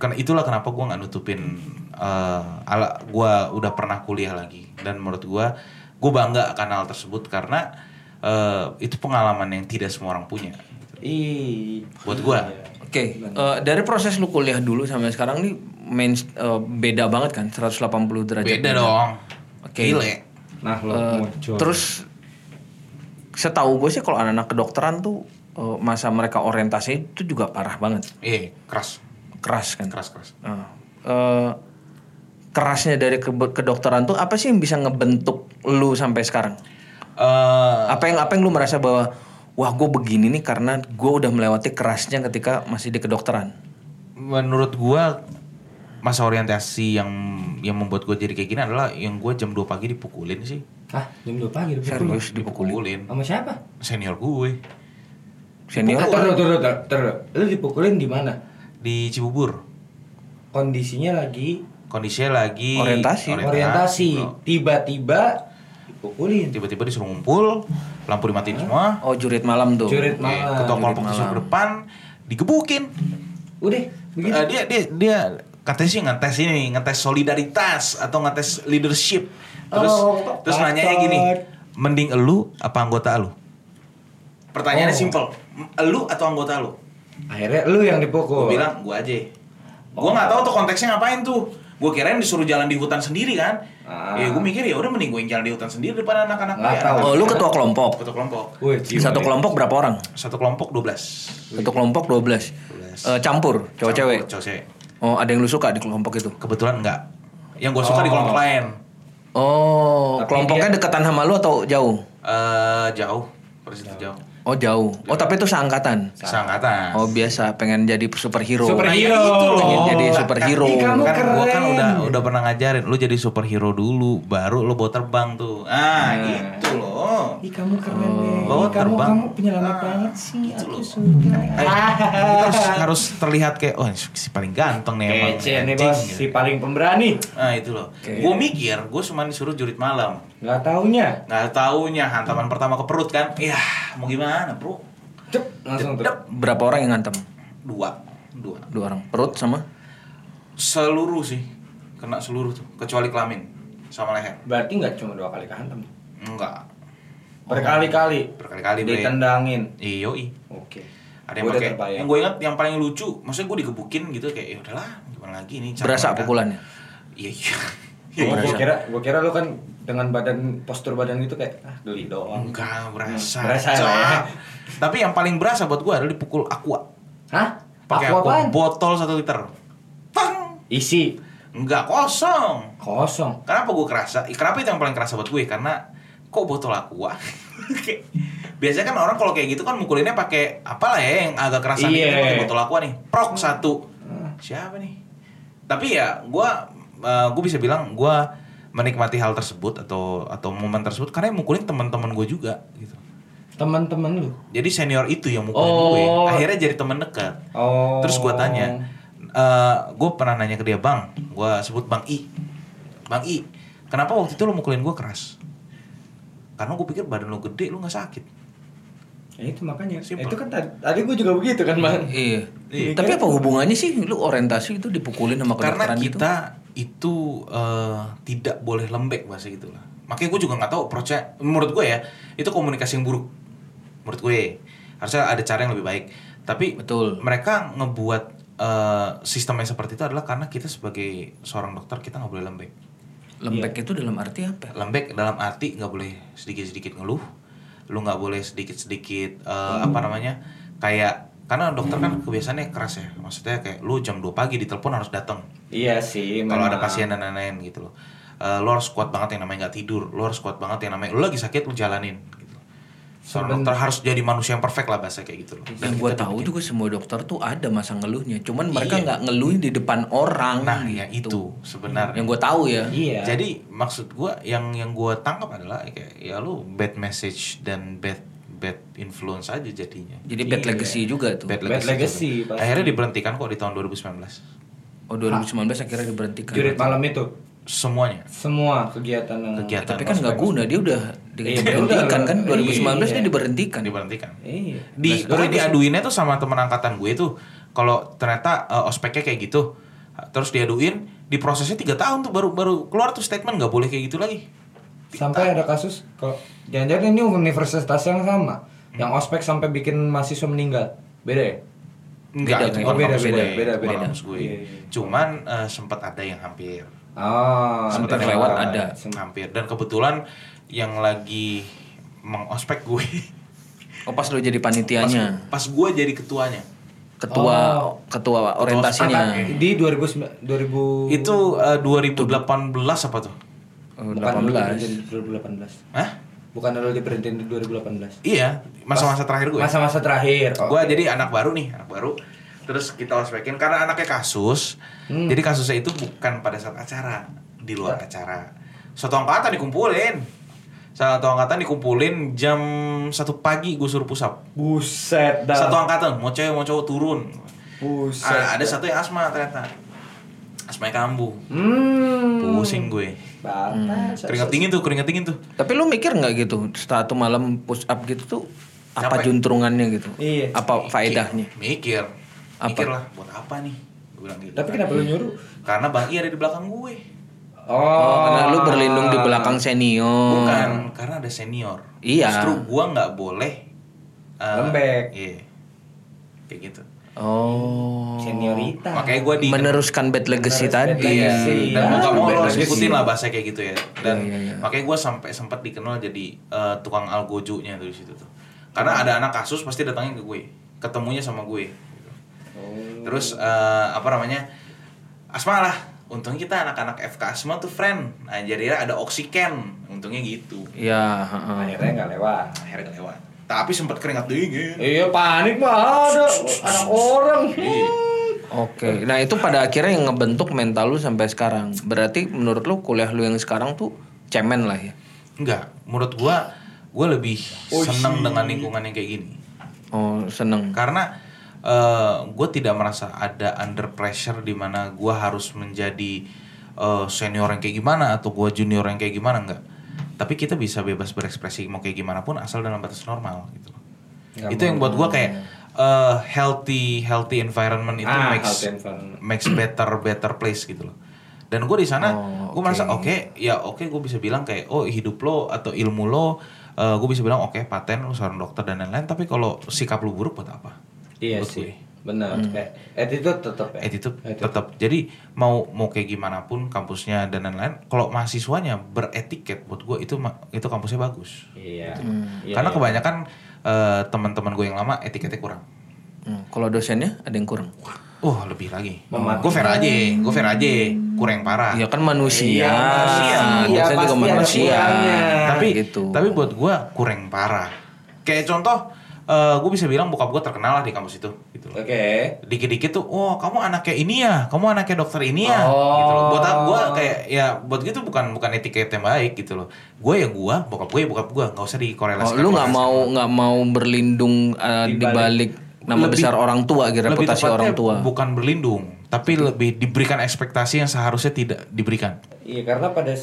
karena itulah kenapa gua nggak nutupin eh, ala gua udah pernah kuliah lagi dan menurut gua gua bangga akan hal tersebut karena eh, itu pengalaman yang tidak semua orang punya Ih. buat gua Oke, eh, dari proses lu kuliah dulu sampai sekarang nih main eh, beda banget kan 180 derajat. beda dong Oke. gile Nah, lo muncul. terus setahu gue sih kalau anak-anak kedokteran tuh eh, masa mereka orientasi itu juga parah banget, eh keras keras kan. keras keras Nah, eh, kerasnya dari ke- kedokteran tuh apa sih yang bisa ngebentuk lu sampai sekarang? Eh, Apa yang apa yang lu merasa bahwa wah gue begini nih karena gue udah melewati kerasnya ketika masih di kedokteran. menurut gua masa orientasi yang yang membuat gua jadi kayak gini adalah yang gua jam 2 pagi dipukulin sih Hah, jam 2 pagi pukul? Serius dipukulin. Sama siapa? senior gue Senior Ah, Terus, terus, terus, terus. Lu dipukulin di mana? di Cibubur Kondisinya lagi kondisinya lagi Orientasi. orientasi. Tiba-tiba dipukulin. tiba-tiba disuruh ngumpul lampu dimatiin semua Oh jurit malam tuh. Jurit malam. ketua kelompok disuruh ke depan digebukin Udah, begitu. Eh, dia dia dia katanya sih ngetes ini ngetes solidaritas atau ngetes leadership terus Oh, terus pacar. nanyanya gini mending elu apa anggota lu pertanyaannya Oh. simple elu atau anggota lu Akhirnya lu yang dipukul. gue bilang gue aja gue nggak tahu tuh konteksnya ngapain tuh gue kirain disuruh jalan di hutan sendiri kan Ah. ya gue mikir ya udah mending gue yang jalan di hutan sendiri daripada anak-anak tahu. Oh lu ketua kelompok. ketua kelompok Wih, Satu ya. kelompok berapa orang? satu kelompok 12 Satu kelompok 12. Eh, campur, cowok cewek. cowok cewek Oh, ada yang lu suka di kelompok itu? kebetulan enggak yang gue suka di Oh. kelompok lain Oh, Tapi kelompoknya dia- deketan sama lu atau jauh? eh jauh situ jauh Oh, jauh. Oh, tapi itu seangkatan. seangkatan Oh, biasa pengen jadi superhero. Superhero. Nah. Pengen jadi superhero. Ih, kamu kan gua kan keren. udah udah pernah ngajarin lu jadi superhero dulu baru lu bawa terbang tuh ah Nah. gitu loh Ih kamu keren nih. Bawa Ih, kamu terbang. kamu penyelamat banget sih. Aku suka. Kita harus, harus terlihat kayak oh si paling ganteng nih emang Kece nih bos, gitu. si paling pemberani. nah itu loh Oke. gue mikir gue cuma disuruh jurit malam Gak taunya. nggak taunya hantaman pertama ke perut kan ya mau gimana bro Cep, langsung tuh. Berapa orang yang ngantem? dua dua Dua orang. Perut sama? seluruh sih kena seluruh tuh kecuali kelamin sama leher Berarti nggak cuma dua kali kehantam. enggak Berkali-kali. berkali-kali Ditendangin. iyo Oke. ada yang pakai yang gue ingat yang paling lucu maksudnya gue digebukin gitu kayak ya udahlah gimana lagi nih cara Berasa mereka." pukulannya? iya iya Oh, berasa. gua kira, gua kira lu kan dengan badan postur badan gitu kayak ah geli doang. enggak berasa Hmm, berasa lah ya. tapi yang paling berasa buat gue adalah dipukul aqua Hah? pakai aqua apaan? botol satu liter pang Isi enggak kosong kosong. Kenapa gue kerasa? Kenapa itu yang paling kerasa buat gue? Karena kok botol aqua? *laughs* Biasanya kan orang kalau kayak gitu kan mukulinnya pakai apalah ya yang agak Iya. dikit pakai botol aqua nih. Prok satu. Siapa nih? Tapi ya gue gue bisa bilang gue menikmati hal tersebut atau atau momen tersebut karena yang mukulin teman-teman gue juga gitu. Teman-teman lu. Jadi senior itu yang mukulin Oh. gue, akhirnya jadi teman dekat. Oh. Terus gue tanya, gue pernah nanya ke dia bang, gue sebut bang I, bang I, kenapa waktu itu lo mukulin gue keras? Karena gue pikir badan lo gede, lo nggak sakit. Ya itu makanya. Simple. Itu kan tadi, tadi gua juga begitu kan, Bang. Iya. Iya. Tapi apa hubungannya sih lu orientasi itu dipukulin sama Karena kedokteran gitu? kita itu eh, tidak boleh lembek bahasa gitu lah. Makanya gue juga nggak tahu approach-nya. Menurut gue ya, itu komunikasi yang buruk. Menurut gue harusnya ada cara yang lebih baik. Tapi Betul. mereka ngebuat eh, sistem yang seperti itu adalah karena kita sebagai seorang dokter kita nggak boleh lembek. Lembek itu dalam arti apa? lembek dalam arti nggak boleh sedikit sedikit ngeluh lu nggak boleh sedikit sedikit apa namanya kayak karena dokter kan kebiasaannya keras ya maksudnya kayak lu jam 2 pagi ditelepon harus datang Iya sih. kalau ada pasien dan lain-lain gitu loh Eh, lu harus kuat banget yang namanya nggak tidur lu harus kuat banget yang namanya lu lagi sakit lu jalanin gitu seorang dokter harus jadi manusia yang perfect lah bahasa kayak gitu loh. Yang gue tahu juga semua dokter tuh ada masa ngeluhnya, cuman mereka nggak ngeluhin di depan orang. Nah, ya itu sebenarnya. Yang gue tahu ya. Iya. Jadi maksud gua yang yang gua tangkap adalah kayak ya lu bad message dan bad bad influence aja jadinya. Jadi bad Iya. legacy juga tuh. Bad Bad legacy, juga. pasti. Akhirnya diberhentikan kok di tahun 2019. Oh 2019 akhirnya diberhentikan. Jurit malam itu Semuanya. semua kegiatan yang Kegiatan. Tapi kan nggak guna dia udah Iya, diberhentikan udah, kan 2019 iya. dia diberhentikan. Diberhentikan. Iya. Di pokoknya diaduinnya tuh sama teman angkatan gue tuh kalau ternyata uh, ospeknya kayak gitu terus diaduin diprosesnya tiga tahun tuh baru baru keluar tuh statement nggak boleh kayak gitu lagi Sampai ada kasus kalau jangan-jangan ini universitas yang sama. Yang ospek sampai bikin mahasiswa meninggal. Beda ya? Enggak, Beda, itu bukan Beda, beda, beda, beda. gue. Iya, iya. Cuman uh, sempat ada yang hampir Ah, Sebentar ada lewat ada. Hampir dan kebetulan yang lagi mengospek gue *laughs* Oh pas lu jadi pas, panitianya, pas gue jadi ketuanya ketua Oh. ketua orientasinya. Di 2009 2000 itu uh, 2018 apa tuh Oh, bukan 18. di 2018. Hah? Bukan lo diberhentiin di 2018. iya masa-masa terakhir gue Masa-masa terakhir. gue jadi anak baru nih anak baru terus kita ospekin karena anaknya kasus Hmm. jadi kasusnya itu bukan pada saat acara di luar acara satu angkatan dikumpulin satu angkatan dikumpulin jam satu pagi gue suruh pusap Buset dah. satu angkatan mau cewek mau cowok turun Buset. A- ada satu yang asma ternyata asma kambuh Hmm. pusing gue Bapak. keringat dingin tuh keringat dingin tuh Tapi lu mikir nggak gitu satu malam push up gitu tuh apa Capek. juntrungannya gitu? Iya. Apa faedahnya? mikir Apa? mikir lah buat apa nih gue bilang gitu Tapi kenapa lu nyuruh? karena bang I ada di belakang gue Oh, Oh, karena lu berlindung di belakang senior. Bukan, karena ada senior. Iya. Justru gua nggak boleh uh, Lembek. Iya. Kayak gitu. Oh. Seniorita. Makanya gua di meneruskan bad legacy Menerus tadi. legacy. dan Iya. mau nggak mau lo harus ikutin lah bahasa kayak gitu ya. Dan Iya, iya, iya. makanya gua sampai sempat dikenal jadi uh, tukang algojunya tuh di situ tuh. Karena ada anak kasus pasti datangin ke gue, ketemunya sama gue. gitu. Oh. Terus uh, apa namanya? Asma lah. Untungnya kita anak-anak FK Asma tuh friend. Nah, jadi ada oksigen. Untungnya gitu. Iya, heeh. Akhirnya nggak lewat. akhirnya gak lewat tapi sempat keringat dingin Iya panik mah ada anak orang. Oke. Nah, itu pada akhirnya yang ngebentuk mental lu sampai sekarang. Berarti menurut lu kuliah lu yang sekarang tuh cemen lah ya. enggak menurut gua gua lebih Oh, seneng dengan lingkungan yang kayak gini Oh, seneng. karena eh gue tidak merasa ada under pressure di mana gua harus menjadi eh, senior yang kayak gimana atau gua junior yang kayak gimana enggak tapi kita bisa bebas berekspresi mau kayak gimana pun asal dalam batas normal gitu loh Nggak itu yang buat gua kayak eh, healthy healthy environment itu Ah, makes environment. makes better better place gitu loh dan gue di sana Oh, gue oke. merasa oke ya oke gue bisa bilang kayak oh hidup lo atau ilmu lo gue bisa bilang oke paten lo seorang dokter dan lain-lain tapi kalau sikap lo buruk buat apa Iya Buat sih. gue. Benar. Kayak attitude tetap ya. attitude tetap jadi mau mau kayak gimana pun kampusnya dan lain-lain kalau mahasiswanya beretiket buat gue itu itu kampusnya bagus Iya. Iya, karena iya. kebanyakan eh, teman-teman gue yang lama etiketnya kurang Hmm, Kalau dosennya ada yang kurang. Oh lebih lagi. Gue fair aja, gue fair aja, kurang parah. Iya kan manusia. Iya, manusia. Dosen Iya, juga pasti ada manusia. tapi gitu. tapi buat gue kurang parah. Kayak contoh, gue bisa bilang bokap gue terkenal lah di kampus itu, gitu loh. Oke. Dikit-dikit tuh, oh kamu anaknya ini ya, kamu anaknya dokter ini ya, Oh. gitu loh. Buat gue kayak ya buat gitu bukan bukan etiket yang baik gitu loh. Gue ya gue, bokap gue ya bokap gue, nggak usah Oh, dikorelasikan. lu nggak mau nggak mau berlindung uh, di balik nama Lebih- besar orang tua, gitu, reputasi orang tua. Bukan berlindung, tapi lebih diberikan ekspektasi yang seharusnya tidak diberikan. Iya karena pada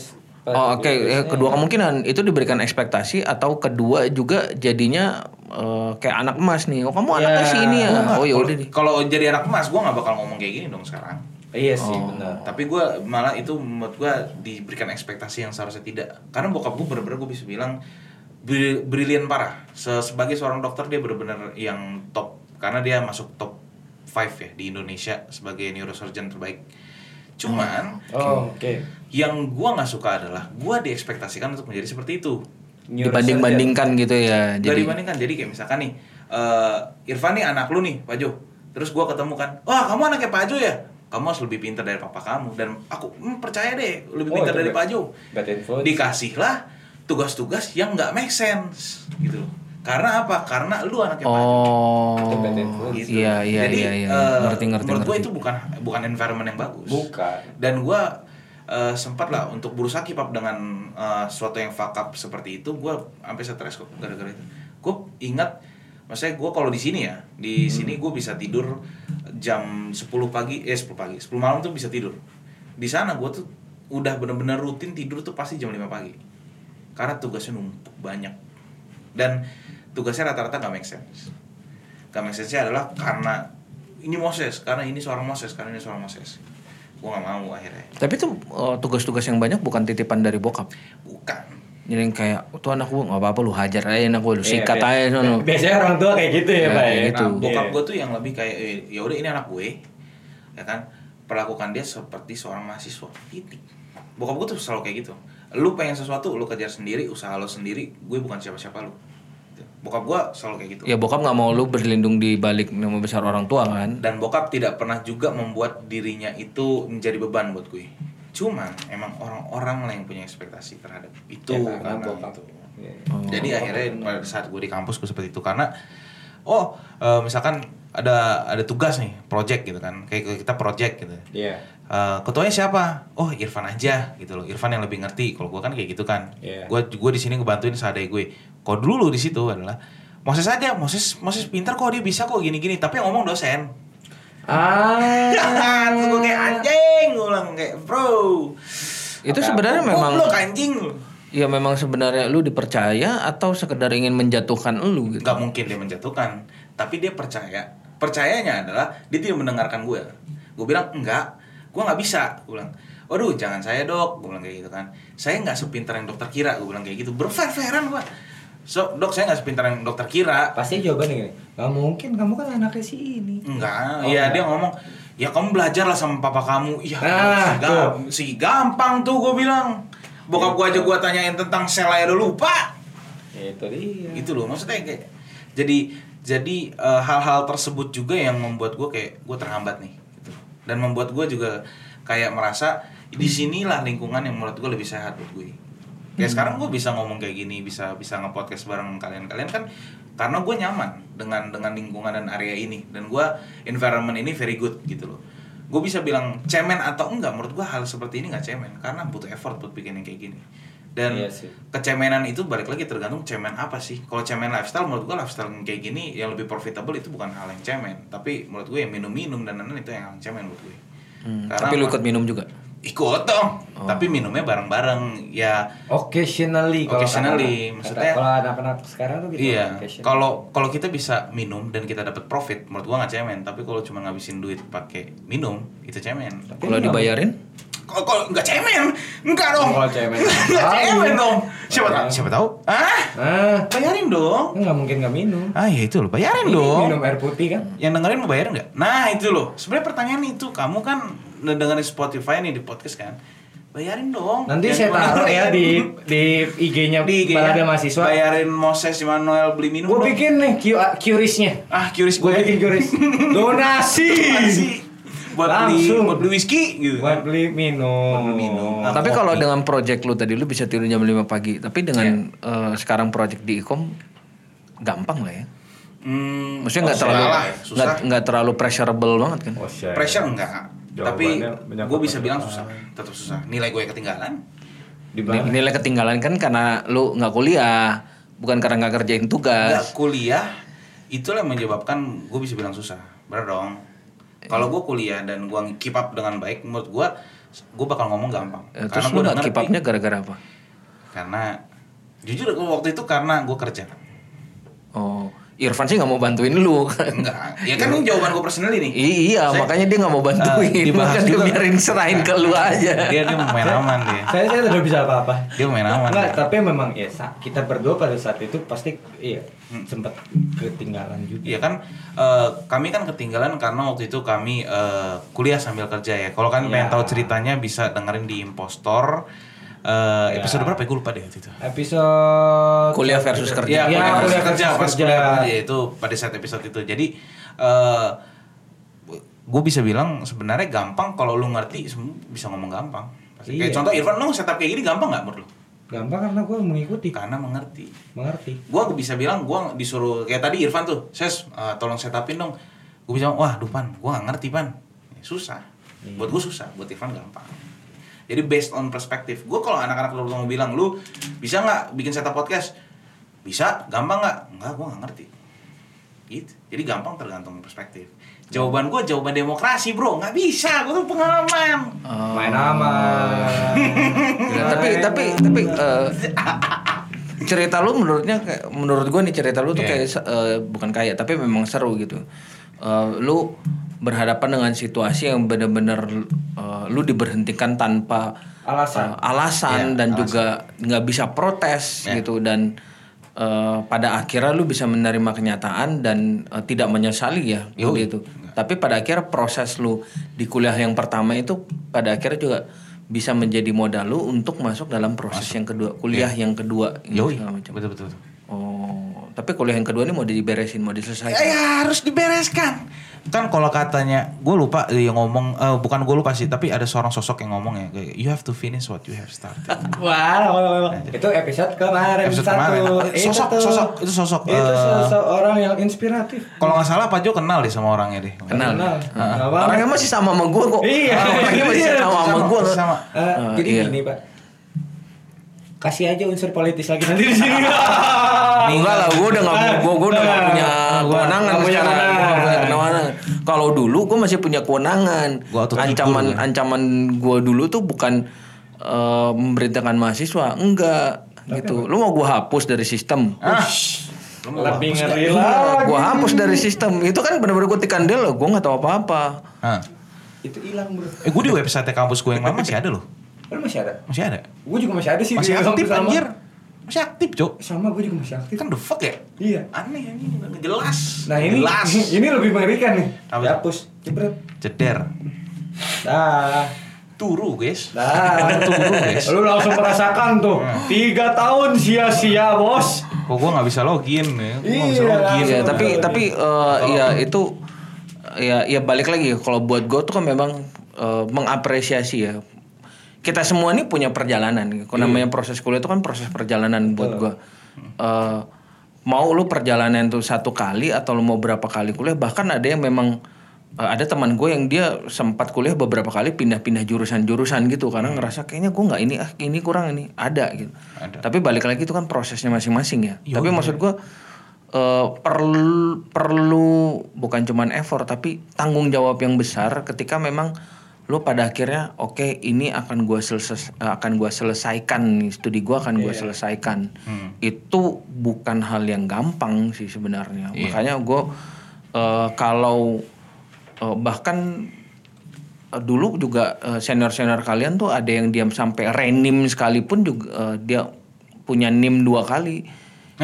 Oh oke, Ya, biasanya- kedua kemungkinan itu diberikan ekspektasi atau kedua juga jadinya eh, kayak anak emas nih. Oh kamu anaknya Ya, si ini ya. Nggak- Oh ya kalau- udah deh. Kalau jadi anak emas, gue nggak bakal ngomong kayak gini dong sekarang. Iya sih Oh. benar. Tapi gue malah itu menurut gue diberikan ekspektasi yang seharusnya tidak. Karena bokap gue bener-bener gue bisa bilang bri- brilian parah. Se- Sebagai seorang dokter dia bener-bener yang top. Karena dia masuk top 5 ya di Indonesia sebagai neurosurgeon terbaik. Cuman Oh oke. yang gue nggak suka adalah gue diekspektasikan untuk menjadi seperti itu. Dibanding-bandingkan gitu ya. Gak Jadi dibandingkan jadi kayak misalkan nih eh Irfan nih anak lu nih Pak Jo terus gua ketemu kan wah kamu anaknya Pak Jo ya kamu harus lebih pintar dari papa kamu dan aku hmm, percaya deh lebih Oh, pintar itu dari Pak Jo bad influence. dikasihlah tugas-tugas yang nggak make sense gitu loh Karena apa? Karena lu anaknya. Oh. Independent food. Gitu. Iya iya Jadi, iya iya. eh, ngerti ngerti menurut gue itu bukan bukan environment yang bagus. Bukan. Dan gue eh, sempat lah untuk berusaha keep up dengan eh, sesuatu yang fuck up seperti itu, gue sampai stres kok gara-gara itu. Gue ingat, maksudnya gue kalau di sini ya, di sini gue bisa tidur jam 10 pagi, eh 10 pagi, 10 malam tuh bisa tidur. Di sana gue tuh udah bener-bener rutin tidur tuh pasti jam 5 pagi. Karena tugasnya numpuk banyak. Dan tugasnya rata-rata gak make sense. Gak make sense adalah karena ini Moses, karena ini seorang Moses, karena ini seorang Moses. Gue gak mau akhirnya. Tapi tuh eh, tugas-tugas yang banyak bukan titipan dari bokap. Bukan. Jadi yang kayak tuh anak gua nggak apa-apa lu hajar aja anak gua lu Iya, sikat bi- aja sono. Biasanya orang tua kayak gitu ya, Ya, Pak. ya? gitu. Nah, bokap Iya. gue tuh yang lebih kayak eh, ya udah ini anak gue, ya kan. Perlakukan dia seperti seorang mahasiswa. Titik. Bokap gue tuh selalu kayak gitu. Lu pengen sesuatu, lu kejar sendiri, usaha lo sendiri. Gue bukan siapa-siapa lu. Bokap gue selalu kayak gitu. Ya bokap nggak mau lu berlindung di balik nama besar orang tua kan. Dan bokap tidak pernah juga membuat dirinya itu menjadi beban buat gue. Cuman emang orang-orang lah yang punya ekspektasi terhadap itu Ya, karena karena bokap. itu. Iya. Oh. Jadi akhirnya pada saat gue di kampus gue seperti itu karena oh eh, misalkan ada ada tugas nih project gitu kan kayak kita project gitu. Iya. Eh, ketuanya siapa? Oh Irfan aja gitu loh. Irfan yang lebih ngerti. Kalau gue kan kayak gitu kan. Iya. Gue gue di sini ngebantuin seadanya gue. Kalau dulu di situ adalah Moses aja, Moses Moses pintar kok dia bisa kok gini-gini. Tapi yang ngomong dosen. Ah. *laughs* Terus gue kayak anjing, gue bilang kayak bro. Itu sebenarnya memang Goblok anjing ya memang sebenarnya lu dipercaya atau sekedar ingin menjatuhkan lu gitu. Gak mungkin dia menjatuhkan, tapi dia percaya. Percayanya adalah dia tidak mendengarkan gue. Gue bilang enggak, gue nggak bisa. Gue bilang, waduh jangan saya dok, gue bilang kayak gitu kan. Saya nggak sepintar yang dokter kira, gue bilang kayak gitu. Berfair-fairan gue. So dok saya nggak sepintar yang dokter kira. Pasti jawabannya gini. Gak mungkin, kamu kan anaknya si ini. Enggak, Oh, iya enggak. dia ngomong, ya kamu belajar lah sama papa kamu. Iya, Ah, si, gam- si gampang tuh gue bilang. Bokap gue aja gue tanyain tentang sel aja udah lupa. Itu dia. gitu loh maksudnya kayak jadi jadi eh, hal-hal tersebut juga yang membuat gue kayak gue terhambat nih. Dan membuat gue juga kayak merasa di sinilah lingkungan yang menurut gue lebih sehat buat gue kayak sekarang gue bisa ngomong kayak gini bisa bisa nge-podcast bareng kalian-kalian kan karena gue nyaman dengan dengan lingkungan dan area ini. Dan gue environment ini very good gitu loh. Gue bisa bilang cemen atau enggak menurut gue hal seperti ini nggak cemen. Karena butuh effort buat bikin yang kayak gini dan Iya sih. kecemenan itu balik lagi tergantung cemen apa sih. Kalau cemen lifestyle menurut gua lifestyle yang kayak gini yang lebih profitable itu bukan hal yang cemen. Tapi menurut gue yang minum-minum dan lain-lain itu yang cemen menurut gue Hmm, Karena tapi lu ikut minum juga. ikut dong. Oh. tapi minumnya bareng-bareng ya. Occasionally kalau Occasionally, kata- maksudnya- kalau anak-anak sekarang tuh gitu. iya. kalau kalau kita bisa minum dan kita dapat profit menurut gua nggak cemen. Tapi kalau cuma ngabisin duit pakai minum itu cemen. Kalau dibayarin? Kalau kalau nggak cemen enggak dong Kalau cemen. *laughs* nggak cemen dong siapa tahu siapa tahu ah bayarin dong nggak mungkin nggak minum. ah ya itu loh bayarin Ini dong Minum air putih kan? yang dengerin mau bayar nggak? Nah itu loh, sebenarnya pertanyaan itu kamu kan dengerin Spotify nih di podcast kan, bayarin dong. Nanti saya taruh ya di di IG-nya di IG Balada Mahasiswa. Bayarin Moses Immanuel beli minum. Gue dong. bikin nih Q- QRIS-nya. Ah curious Gue gue. bikin QRIS. *laughs* Donasi. Buat beli Langsung. buat beli whisky gitu. Buat beli minum. Buat beli minum. Ah, Tapi kalau dengan project lu tadi lu bisa tidur jam 5 pagi. Tapi dengan Iya. eh, sekarang project di Ikom gampang lah ya. Hmm, Maksudnya nggak susah terlalu nggak susah. nggak terlalu pressurable banget kan? Oh. Pressure enggak. Tapi Jawabannya menyangkut gue bisa bilang susah, tetap susah. Nilai gue ketinggalan. Di mana? Nilai ketinggalan kan karena lu nggak kuliah, bukan karena nggak kerjain Nggak tugas. kuliah itulah yang menyebabkan gue bisa bilang susah bener dong kalau gue kuliah dan gue keep up dengan baik menurut gue gue bakal ngomong gampang. Eh, Terus gue udah nggak keep up-nya gara-gara apa? karena jujur waktu itu karena gue kerja. Oh, Irfan sih nggak mau bantuin lu. enggak ya kan ini jawaban gue personal ini I- iya, Saya- makanya dia nggak mau bantuin. Eh, dibahas Maka dia juga. biarin serahin ke lu aja. dia dia main aman dia Saya saya tidak bisa apa-apa. dia main aman Enggak, tapi memang ya kita berdua pada saat itu pasti iya sempat ketinggalan juga. Iya kan, eh, kami kan ketinggalan karena waktu itu kami eh, kuliah sambil kerja ya. Kalau kalian pengen Iya. tahu ceritanya bisa dengerin di Impostor. Eh, Iya. episode berapa ya? Gue lupa deh waktu itu. Episode Kuliah versus kerja. Iya, Iya, kuliah kuliah versus kerja versus pas kerja. kuliah kerja itu pada saat episode itu. Jadi eh gue bisa bilang sebenarnya gampang kalau lu ngerti semua bisa ngomong gampang. Kayak Iya. contoh Irfan lu setup kayak gini gampang nggak menurut lu? Gampang karena gue mengikuti, karena mengerti. mengerti. Gua bisa bilang gua disuruh kayak tadi Irfan tuh, "Ses, eh, tolong setupin dong." Gua bisa, "Wah, duh Pan, gua gak ngerti, Pan." Ya, susah. Buat gua susah, buat Irfan gampang. Jadi based on perspektif. Gua kalau anak-anak lu mau bilang, "Lu bisa nggak bikin setup podcast?" Bisa, gampang nggak? Enggak, gua nggak ngerti. Gitu. Jadi gampang tergantung perspektif. Jawaban gua jawaban demokrasi, Bro. nggak bisa, gua tuh pengalaman. Oh. Main aman. *laughs* Tapi tapi tapi eh, cerita lu menurutnya kayak menurut gue nih cerita lu tuh Iya. kayak eh, bukan kayak tapi memang seru gitu. Eh, lu berhadapan dengan situasi yang benar-benar eh, lu diberhentikan tanpa Alasan. eh, alasan Iya, dan alasan. juga nggak bisa protes Iya. gitu dan eh, pada akhirnya lu bisa menerima kenyataan dan eh, tidak menyesali ya gitu. Tapi pada akhirnya proses lu di kuliah yang pertama itu pada akhirnya juga bisa menjadi modal lu untuk masuk dalam proses yang kedua, kuliah yang kedua gitu, Yoi. Betul betul. betul. Oh, tapi kuliah yang kedua ini mau diberesin, mau diselesaikan. Ya, ya harus dibereskan. Kan kalau katanya, gue lupa yang ngomong, eh, bukan gue lupa sih, tapi ada seorang sosok yang ngomong ya, kayak, you have to finish what you have started. Wah, wah, wah. itu episode kemarin Episode satu. kemarin. Itu Sosok, tuh. sosok, itu sosok, Itu eh, sosok orang yang inspiratif. Kalau nggak salah Pak Jo kenal deh sama orangnya deh. Kenal. Kenal. Banget. Orangnya masih sama sama gua kok. Iya. Orangnya masih Iya. sama sama gua. kok. Sama. Eh, Ah, jadi iya. gini pak, kasih aja unsur politis lagi nanti di sini. *laughs* Enggak lah, gue udah gak, gua, gua udah gak punya kewenangan nggak punya kewenangan. Punya. Kalau dulu gue masih punya kewenangan. Ancaman kan? ancaman gue dulu tuh bukan eh, memerintahkan mahasiswa, enggak gitu. Lu mau gue hapus dari sistem? Ah, Lebih ngeri Iya, lagi. gue hapus dari sistem. Itu kan benar-benar gue loh. Gue nggak tahu apa-apa. Itu hilang bro. Eh gue di website kampus gue yang lama masih ada loh. Lu masih ada? Masih ada. Gue juga masih ada sih. Masih aktif sama. anjir. Masih aktif, Cok. Sama gue juga masih aktif. Kan the fuck ya? Iya. Aneh ini nggak jelas. Nah ini jelas. *laughs* ini lebih mengerikan nih. Apa? Dihapus, jebret. Ceder. Dah. Turu, guys. Dah. *laughs* Turu, guys. Lu langsung merasakan tuh tiga tahun sia-sia bos. Kok gue nggak bisa login ya? Gue nggak bisa Iya, login. Iya, tapi tapi eh, ya itu ya ya balik lagi kalau buat gue tuh kan memang eh, mengapresiasi ya. Kita semua nih punya perjalanan. Kalau namanya proses kuliah itu kan proses perjalanan buat gue. Eh, mau lu perjalanan tuh satu kali atau lu mau berapa kali kuliah bahkan ada yang memang eh, ada teman gue yang dia sempat kuliah beberapa kali pindah-pindah jurusan-jurusan gitu karena ngerasa kayaknya gue nggak ini ah ini kurang ini ada gitu. Ada. Tapi balik lagi itu kan prosesnya masing-masing ya. Tapi maksud gue eh, perlu perlu bukan cuman effort tapi tanggung jawab yang besar ketika memang lo pada akhirnya oke ini akan gue selesai akan gua selesaikan studi gue akan gue selesaikan. Itu bukan hal yang gampang sih sebenarnya. Makanya gue kalau eh, bahkan eh, dulu juga senior senior kalian tuh ada yang diam sampai renim sekalipun juga eh, dia punya nim dua kali.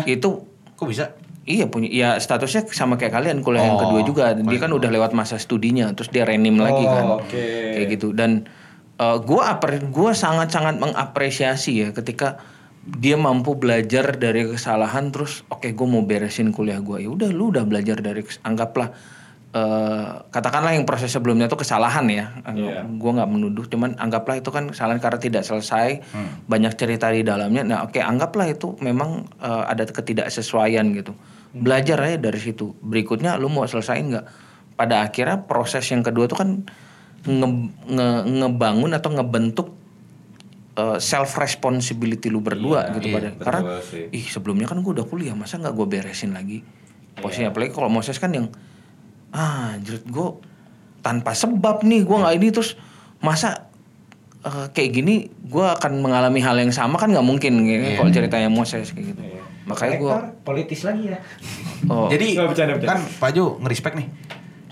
Itu Kok bisa? Iya punya, ya statusnya sama kayak kalian kuliah yang Oh, kedua juga. Dia kan udah lewat masa studinya, terus dia renim lagi Oh, kan, oke. kayak gitu. Dan eh, gua apre, gua sangat sangat mengapresiasi ya ketika dia mampu belajar dari kesalahan, terus oke gue mau beresin kuliah gua. Ya udah, lu udah belajar dari anggaplah eh, katakanlah yang proses sebelumnya itu kesalahan ya. Iya. Gua nggak menuduh, cuman anggaplah itu kan kesalahan karena tidak selesai, banyak cerita di dalamnya. Nah oke anggaplah itu memang eh, ada ketidaksesuaian gitu. Belajar aja dari situ. Berikutnya lu mau selesaiin nggak? Pada akhirnya proses yang kedua tuh kan nge- nge- ngebangun atau ngebentuk self responsibility lu berdua gitu pada betul karena sih. ih sebelumnya kan gue udah kuliah masa nggak gue beresin lagi? Posisinya apalagi kalau Moses kan yang ah anjir gue tanpa sebab nih gue nggak ini. Terus masa eh, kayak gini gue akan mengalami hal yang sama? Kan nggak mungkin gitu, kalau ceritanya Moses kayak gitu makanya gue politis lagi ya. oh Jadi Nggak bercanda, bercanda. kan Pak Jo ngerespek nih.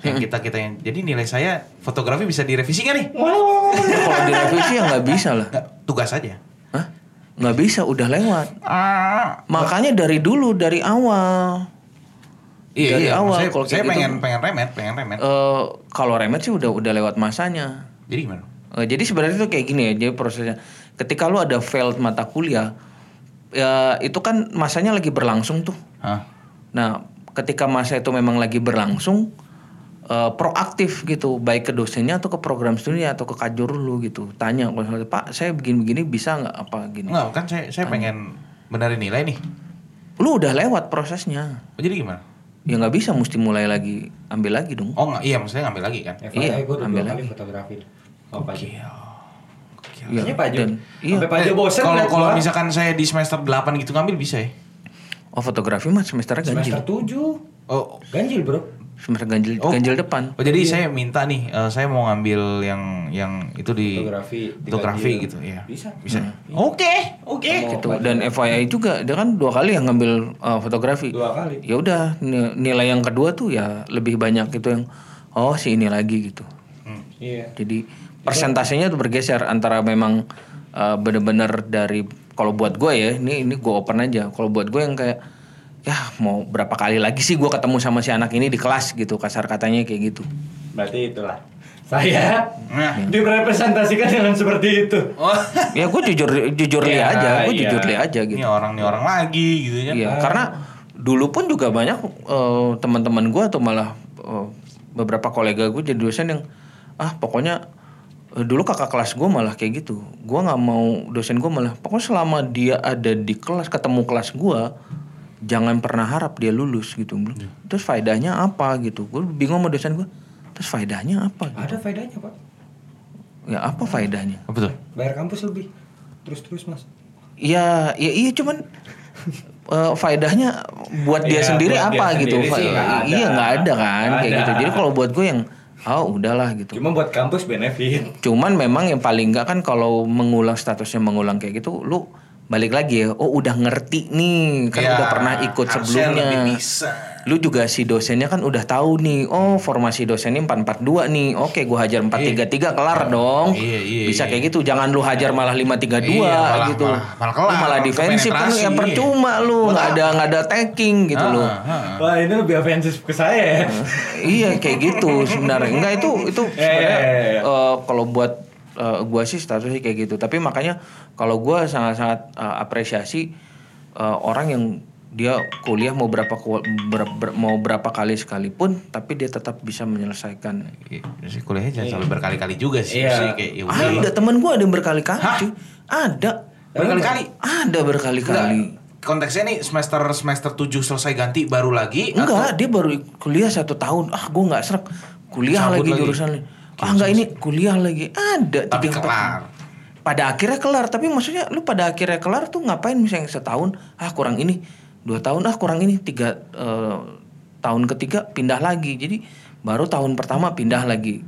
Yang kita kita yang jadi nilai saya fotografi bisa direvisi nggak nih? kalau direvisi ya nggak bisa lah Nggak, tugas aja. Hah? nggak bisa udah lewat Ah. makanya dari dulu dari awal Iya, Dari iya. awal, Saya, kalau saya kayak gitu. pengen pengen remet, pengen remet. Eh, kalau remet sih udah udah lewat masanya Jadi gimana? Eh, jadi sebenarnya itu kayak gini ya, jadi prosesnya. Ketika lu ada failed mata kuliah, ya itu kan masanya lagi berlangsung tuh. Hah? Nah, ketika masa itu memang lagi berlangsung, eh, proaktif gitu baik ke dosennya atau ke program studinya atau ke kajur lu gitu tanya kalau misalnya, pak saya begini-begini bisa nggak apa gini Enggak, kan saya saya pengen benerin nilai nih. lu udah lewat prosesnya Oh, Jadi gimana? ya nggak bisa mesti mulai lagi ambil lagi dong Oh enggak, iya maksudnya ngambil lagi kan? FYI Iya, gue ambil kali fotografi. Oh, Jo. Iya. Iya, Kayaknya Pak Jo. dan- iya. Sampai Pak Jo Eh, bosen Kalau kalau misalkan saya di semester 8 gitu ngambil bisa ya? oh fotografi mah semesternya ganjil semester 7. Oh, Ganjil, Bro. semester ganjil Oh. ganjil depan Oh jadi saya minta nih, eh, saya mau ngambil yang yang itu di Fotografi, fotografi gitu, ya. Bisa. Bisa. Oke, oke. Mau gitu baju. dan FYI juga dia kan dua kali yang ngambil uh, fotografi Dua kali. ya udah ni- nilai yang kedua tuh ya lebih banyak itu yang oh si ini lagi gitu Iya. jadi persentasenya tuh bergeser antara memang uh, bener-bener dari kalau buat gue ya ini ini gue open aja kalau buat gue yang kayak ya mau berapa kali lagi sih gue ketemu sama si anak ini di kelas gitu kasar katanya kayak gitu Berarti itulah. Saya Nah. direpresentasikan dengan seperti itu. Oh. *laughs* ya gue jujur jujur li Iya, aja gue iya. jujur li aja gitu Ini orang nih orang lagi gitu kan. Iya, karena dulu pun juga banyak eh, teman-teman gue atau malah eh, beberapa kolega gue jadi dosen yang ah pokoknya dulu kakak kelas gue malah kayak gitu. Gue nggak mau dosen gue malah pokoknya selama dia ada di kelas ketemu kelas gue jangan pernah harap dia lulus gitu. Terus faedahnya apa gitu? Gue bingung sama dosen gue. Terus faedahnya apa? Gitu. Ada faedahnya, Pak. Ya apa faedahnya? Apa tuh? Bayar kampus lebih. Terus-terus, Mas. Iya, ya iya cuman eh, faedahnya buat dia Iya, sendiri buat dia apa gitu. sendiri sih nggak ada. Iya nggak ada kan Nggak kayak ada. gitu. Jadi kalau buat gue yang oh udahlah gitu. Cuma buat kampus benefit. Cuman memang yang paling nggak kan kalau mengulang statusnya mengulang kayak gitu, lu balik lagi ya. Oh udah ngerti nih, kan Ya, udah pernah ikut sebelumnya. bisa. Lu juga si dosennya kan udah tahu nih. Oh formasi dosennya 442 nih. Oke gua hajar 433 kelar dong. Iya, iya, Bisa iya. kayak gitu. Jangan lu hajar malah 532 Iya, malah- gitu. malah- malah kelar, Lu malah defensif kan ya iya. percuma lu nggak ada nggak ada tagging gitu lu. Ah, ah. Wah, ini lebih ofensif ke saya ya. *laughs* iya kayak gitu sebenarnya. Enggak itu itu Eh, *laughs* sebenarnya eh, kalau buat eh, gua sih statusnya kayak gitu. Tapi makanya kalau gua sangat-sangat eh, apresiasi eh, orang yang dia kuliah mau berapa ku- ber- ber- mau berapa kali sekalipun tapi dia tetap bisa menyelesaikan. Iya, sih kuliahnya jangan sampai berkali-kali juga sih. Iya. Sih, kayak ya udah. Ada teman gua ada yang berkali-kali, cuy. Ada. Berkali-kali. Ada berkali-kali. Enggak, Konteksnya nih semester semester 7 selesai ganti baru lagi Enggak, dia baru kuliah satu tahun. Ah, gua nggak serak. Kuliah Cabut lagi, lagi. jurusan. Ah, enggak ini kuliah lagi. Ada Tapi kelar. Pada akhirnya kelar, tapi maksudnya lu pada akhirnya kelar tuh ngapain misalnya setahun, ah kurang ini, dua tahun, ah kurang ini, tiga eh, tahun ketiga pindah lagi. Jadi baru tahun pertama pindah lagi.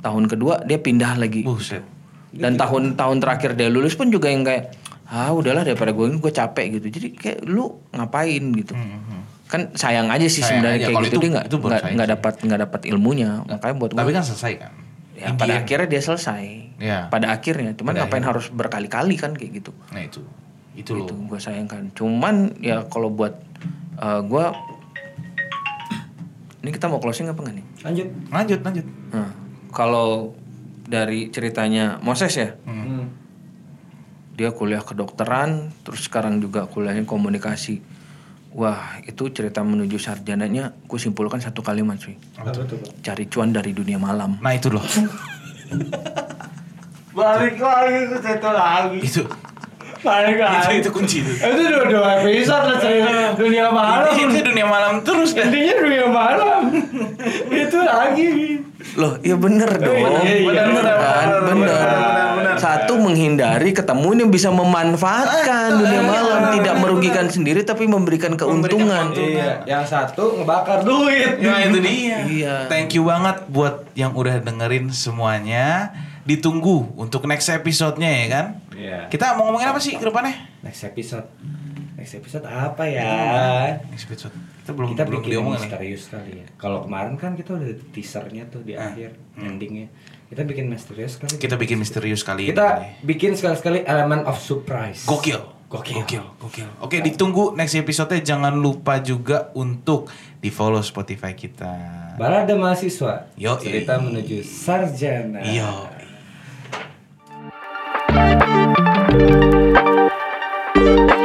Tahun kedua dia pindah lagi. Buset. Dan tahun-tahun terakhir dia lulus pun juga yang kayak ah udahlah daripada gue ini gue capek gitu. Jadi kayak lu ngapain gitu. Kan sayang aja sih Sayang sebenarnya aja. kayak Kalau gitu itu- dia nggak nggak dapat nggak dapat ilmunya. Makanya buat Tapi gue kan selesai kan. ya, pada India. akhirnya dia selesai. Iya. Pada akhirnya, cuman Pada ngapain harus berkali-kali kan kayak gitu. Nah itu. Itu loh. Itu gue sayangkan. Cuman ya kalau buat eh, gue ini kita mau closing apa nggak nih? Lanjut. Lanjut, lanjut. Nah, kalau dari ceritanya Moses ya, Hmm. dia kuliah kedokteran, terus sekarang juga kuliahnya komunikasi. Wah, itu cerita menuju sarjananya, gue simpulkan satu kalimat sih. Cari cuan dari dunia malam. Nah itu loh. *laughs* Balik lagi ke situ lagi. itu. Balik itu itu kunci itu. Itu dua dua episode lah cerita dunia malam. Itu, itu dunia malam terus kan. Intinya dunia malam. itu lagi. Loh, ya bener dong. iya, iya. bener, Bener, kan? bener, Bener. bener, bener. Satu menghindari ketemu yang bisa memanfaatkan dunia malam, tidak merugikan sendiri tapi memberikan keuntungan. Iya, yang satu ngebakar duit. Nah itu dia. Iya. Thank you banget buat yang udah dengerin semuanya. Ditunggu untuk next episode-nya ya kan. Iya. Kita mau ngomongin apa sih ke depannya? Next episode. Next episode apa ya? Next episode. Kita belum kita belum bikin yang diomongin nih. misterius kali ya. Kalau kemarin kan kita udah teasernya tuh di akhir, endingnya. Kita bikin misterius kali. Kita bikin misterius kali Kita ini. bikin sekali-sekali elemen of surprise. Gokil. Gokil. Gokil, gokil. Oke, ditunggu next episode-nya. Jangan lupa juga untuk di-follow Spotify kita. Balada mahasiswa. Yo, Cerita menuju sarjana. Iya. Thank you.